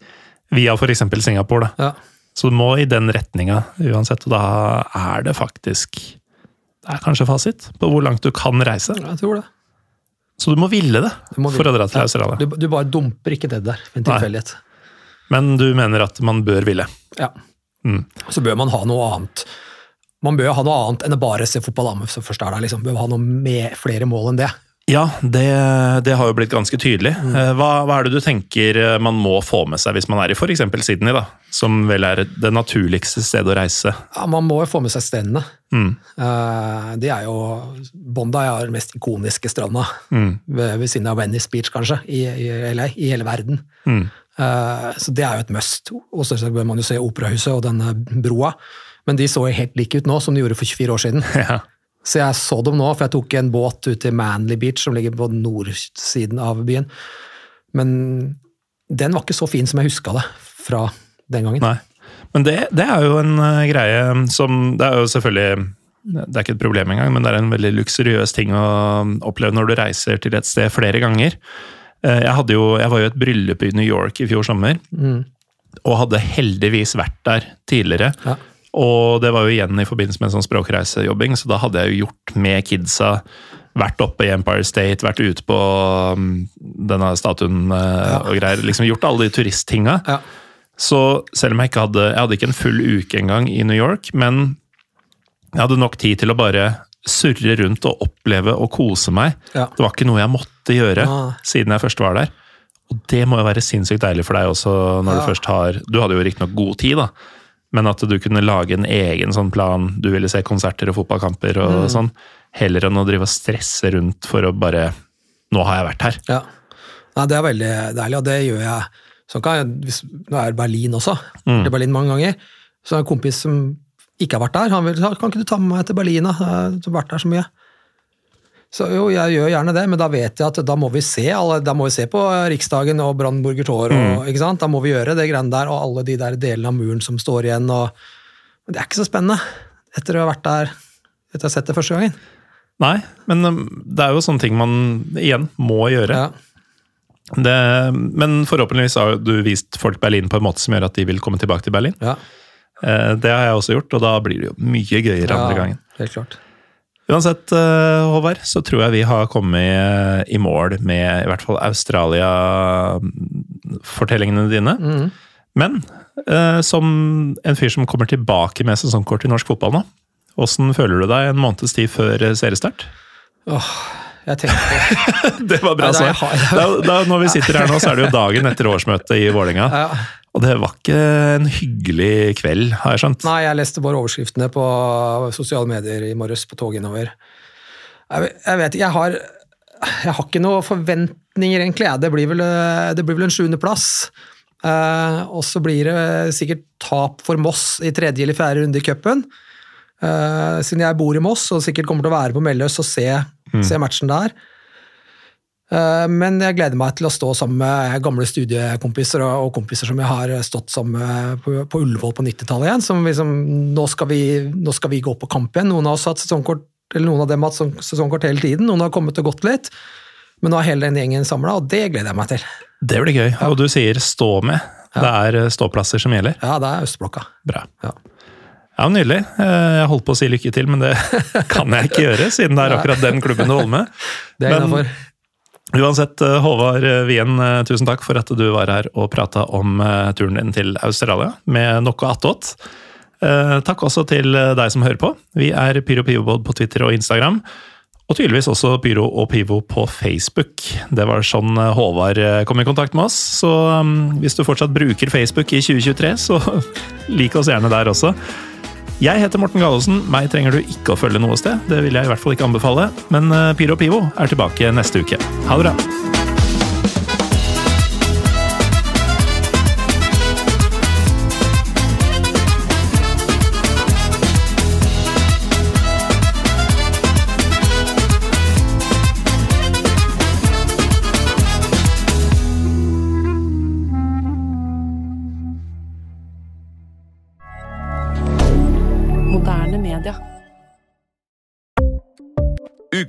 A: via f.eks. Singapore, da.
B: Ja.
A: Så du må i den retninga uansett, og da er det faktisk Det er kanskje fasit på hvor langt du kan reise.
B: Jeg tror det.
A: Så du må ville det
B: Du må
A: for å dra til
B: Ja.
A: Australia.
B: Du, du bare dumper ikke det der ved en tilfeldighet.
A: Men du mener at man bør ville.
B: Ja.
A: Mm.
B: Så bør man ha noe annet. Man bør ha noe annet enn å bare se fotball. som først er der, liksom. Bør ha noe med flere mål enn det.
A: Ja, det, det har jo blitt ganske tydelig.
B: Mm.
A: Eh, Hva, hva er det du tenker eh, man må få med seg hvis man er i f.eks. Sydney, da? Som vel er det naturligste stedet å reise.
B: Ja, Man må jo få med seg strendene.
A: Mm.
B: Eh, det er jo Bondi er den mest ikoniske stranda,
A: Mm.
B: ved, ved siden av Venice Beach, kanskje, i, i LA, i hele verden.
A: Mm.
B: Så det er jo et must. Og så bør man jo se Operahuset og denne broa. Men de så jo helt like ut nå som de gjorde for 24 år siden. (laughs)
A: Ja.
B: Så jeg så dem nå, for jeg tok en båt ut til Manly Beach, som ligger på nordsiden av byen. Men den var ikke så fin som jeg huska det fra den gangen.
A: Nei. Men det, det er jo en uh, greie som Det er jo selvfølgelig Det er ikke et problem engang, men det er en veldig luksuriøs ting å oppleve når du reiser til et sted flere ganger. Eh, Jeg, jo, jeg var jo i et bryllup i New York i fjor sommer, og hadde heldigvis vært der tidligere.
B: Ja.
A: Og det var jo igjen i forbindelse med en sånn språkreisejobbing, så da hadde jeg jo gjort med kidsa. Vært oppe i Empire State, vært ute på um, denne statuen ja. og greier. Liksom gjort alle de turisttinga.
B: Ja.
A: Så selv om jeg ikke hadde Jeg hadde ikke en full uke engang i New York, men jeg hadde nok tid til å bare surre rundt og oppleve og kose meg.
B: Ja.
A: Det var ikke noe jeg måtte gjøre
B: Nei.
A: siden jeg først var der. Og det må jo være sinnssykt deilig for deg også, når du først har Du hadde jo riktignok god tid, da. Men at du kunne lage en egen sånn plan. Du ville se konserter og fotballkamper og
B: Mm.
A: sånn. Heller enn å drive og stresse rundt for å bare Nå har jeg vært her.
B: Ja. Nei, det er veldig deilig, og det gjør jeg. Sånn kan jeg hvis, Nå er Berlin også.
A: Mm.
B: I Berlin mange ganger. Så er det en kompis som ikke har vært der. Han vil si kan ikke du ta med meg til Berlin, da? Jeg har vært der så mye. Så jo, jeg gjør gjerne det, men da vet jeg at da må vi se alle, da må vi se på Riksdagen og Brandenburger Tor.
A: Mm.
B: Og, sant? Da må vi gjøre det greiene der, og alle de der delene av muren som står igjen. Og, men det er ikke så spennende etter å ha vært der etter å ha sett det første gangen.
A: Nei, men um, det er jo sånne ting man igjen må gjøre.
B: Ja.
A: Det, men forhåpentligvis har du vist folk Berlin på en måte som gjør at de vil komme tilbake til Berlin.
B: Ja.
A: Eh, Det har jeg også gjort, og da blir det jo mye gøyere andre
B: Ja,
A: gangen.
B: Helt klart.
A: Uansett, eh, Håvard, så tror jeg vi har kommet eh, i mål med i hvert fall Australia-fortellingene dine.
B: Mm.
A: Men eh, som en fyr som kommer tilbake med sesongkort i norsk fotball nå, åssen føler du deg en måneds tid før seriestart? seriestart?
B: Jeg tenkte (laughs)
A: Det var bra svar. Da, da, når vi sitter her nå, så er det jo dagen etter årsmøtet i Vålerenga.
B: ja.
A: Og det var ikke en hyggelig kveld, har jeg skjønt.
B: Nei, jeg leste bare overskriftene på sosiale medier i morges på toget innover. Jeg, jeg vet ikke, jeg har, jeg har ikke noen forventninger, egentlig. Det blir vel, det blir vel en sjuendeplass. Eh, og så blir det sikkert tap for Moss i tredje eller fjerde runde i cupen. Eh, siden jeg bor i Moss og sikkert kommer til å være på Melløs og se, se matchen der. Eh, Men jeg gleder meg til å stå sammen med gamle studiekompiser og kompiser som jeg har stått sammen med på, Ullevål på 90-tallet igjen. Som liksom, nå, skal vi, nå skal vi gå på kamp igjen. Noen av oss har hatt sesongkort, eller noen av dem har hatt sesongkort hele tiden. Noen har kommet og gått litt. Men nå er hele den gjengen samla, og det gleder jeg meg til.
A: Det blir gøy. Og du sier stå med. Det er eh, ståplasser som gjelder.
B: Ja, det er Østblokka.
A: Bra.
B: Ja.
A: Ja, Nydelig. Eh, Jeg holdt på å si lykke til, men det (laughs) kan jeg ikke gjøre, siden det er akkurat den klubben du holder med.
B: Det er
A: Men-. Uansett, eh, Håvard Wien, eh, tusen takk for at du var her og prata om eh, turen din til Australia med noe attåt. Takk også til deg som hører på. Vi er Pyro Pivobod på Twitter og Instagram. Og tydeligvis også Pyro og Pivo på Facebook. Det var sånn Håvard kom i kontakt med oss. Så um, hvis du fortsatt bruker Facebook i 2023, så (laughs) lik oss gjerne der også. Jeg heter Morten Gallosen. Meg trenger du ikke å følge noe sted. Det vil jeg i hvert fall ikke anbefale. Men eh, Pyro Pivo er tilbake neste uke. Ha det bra.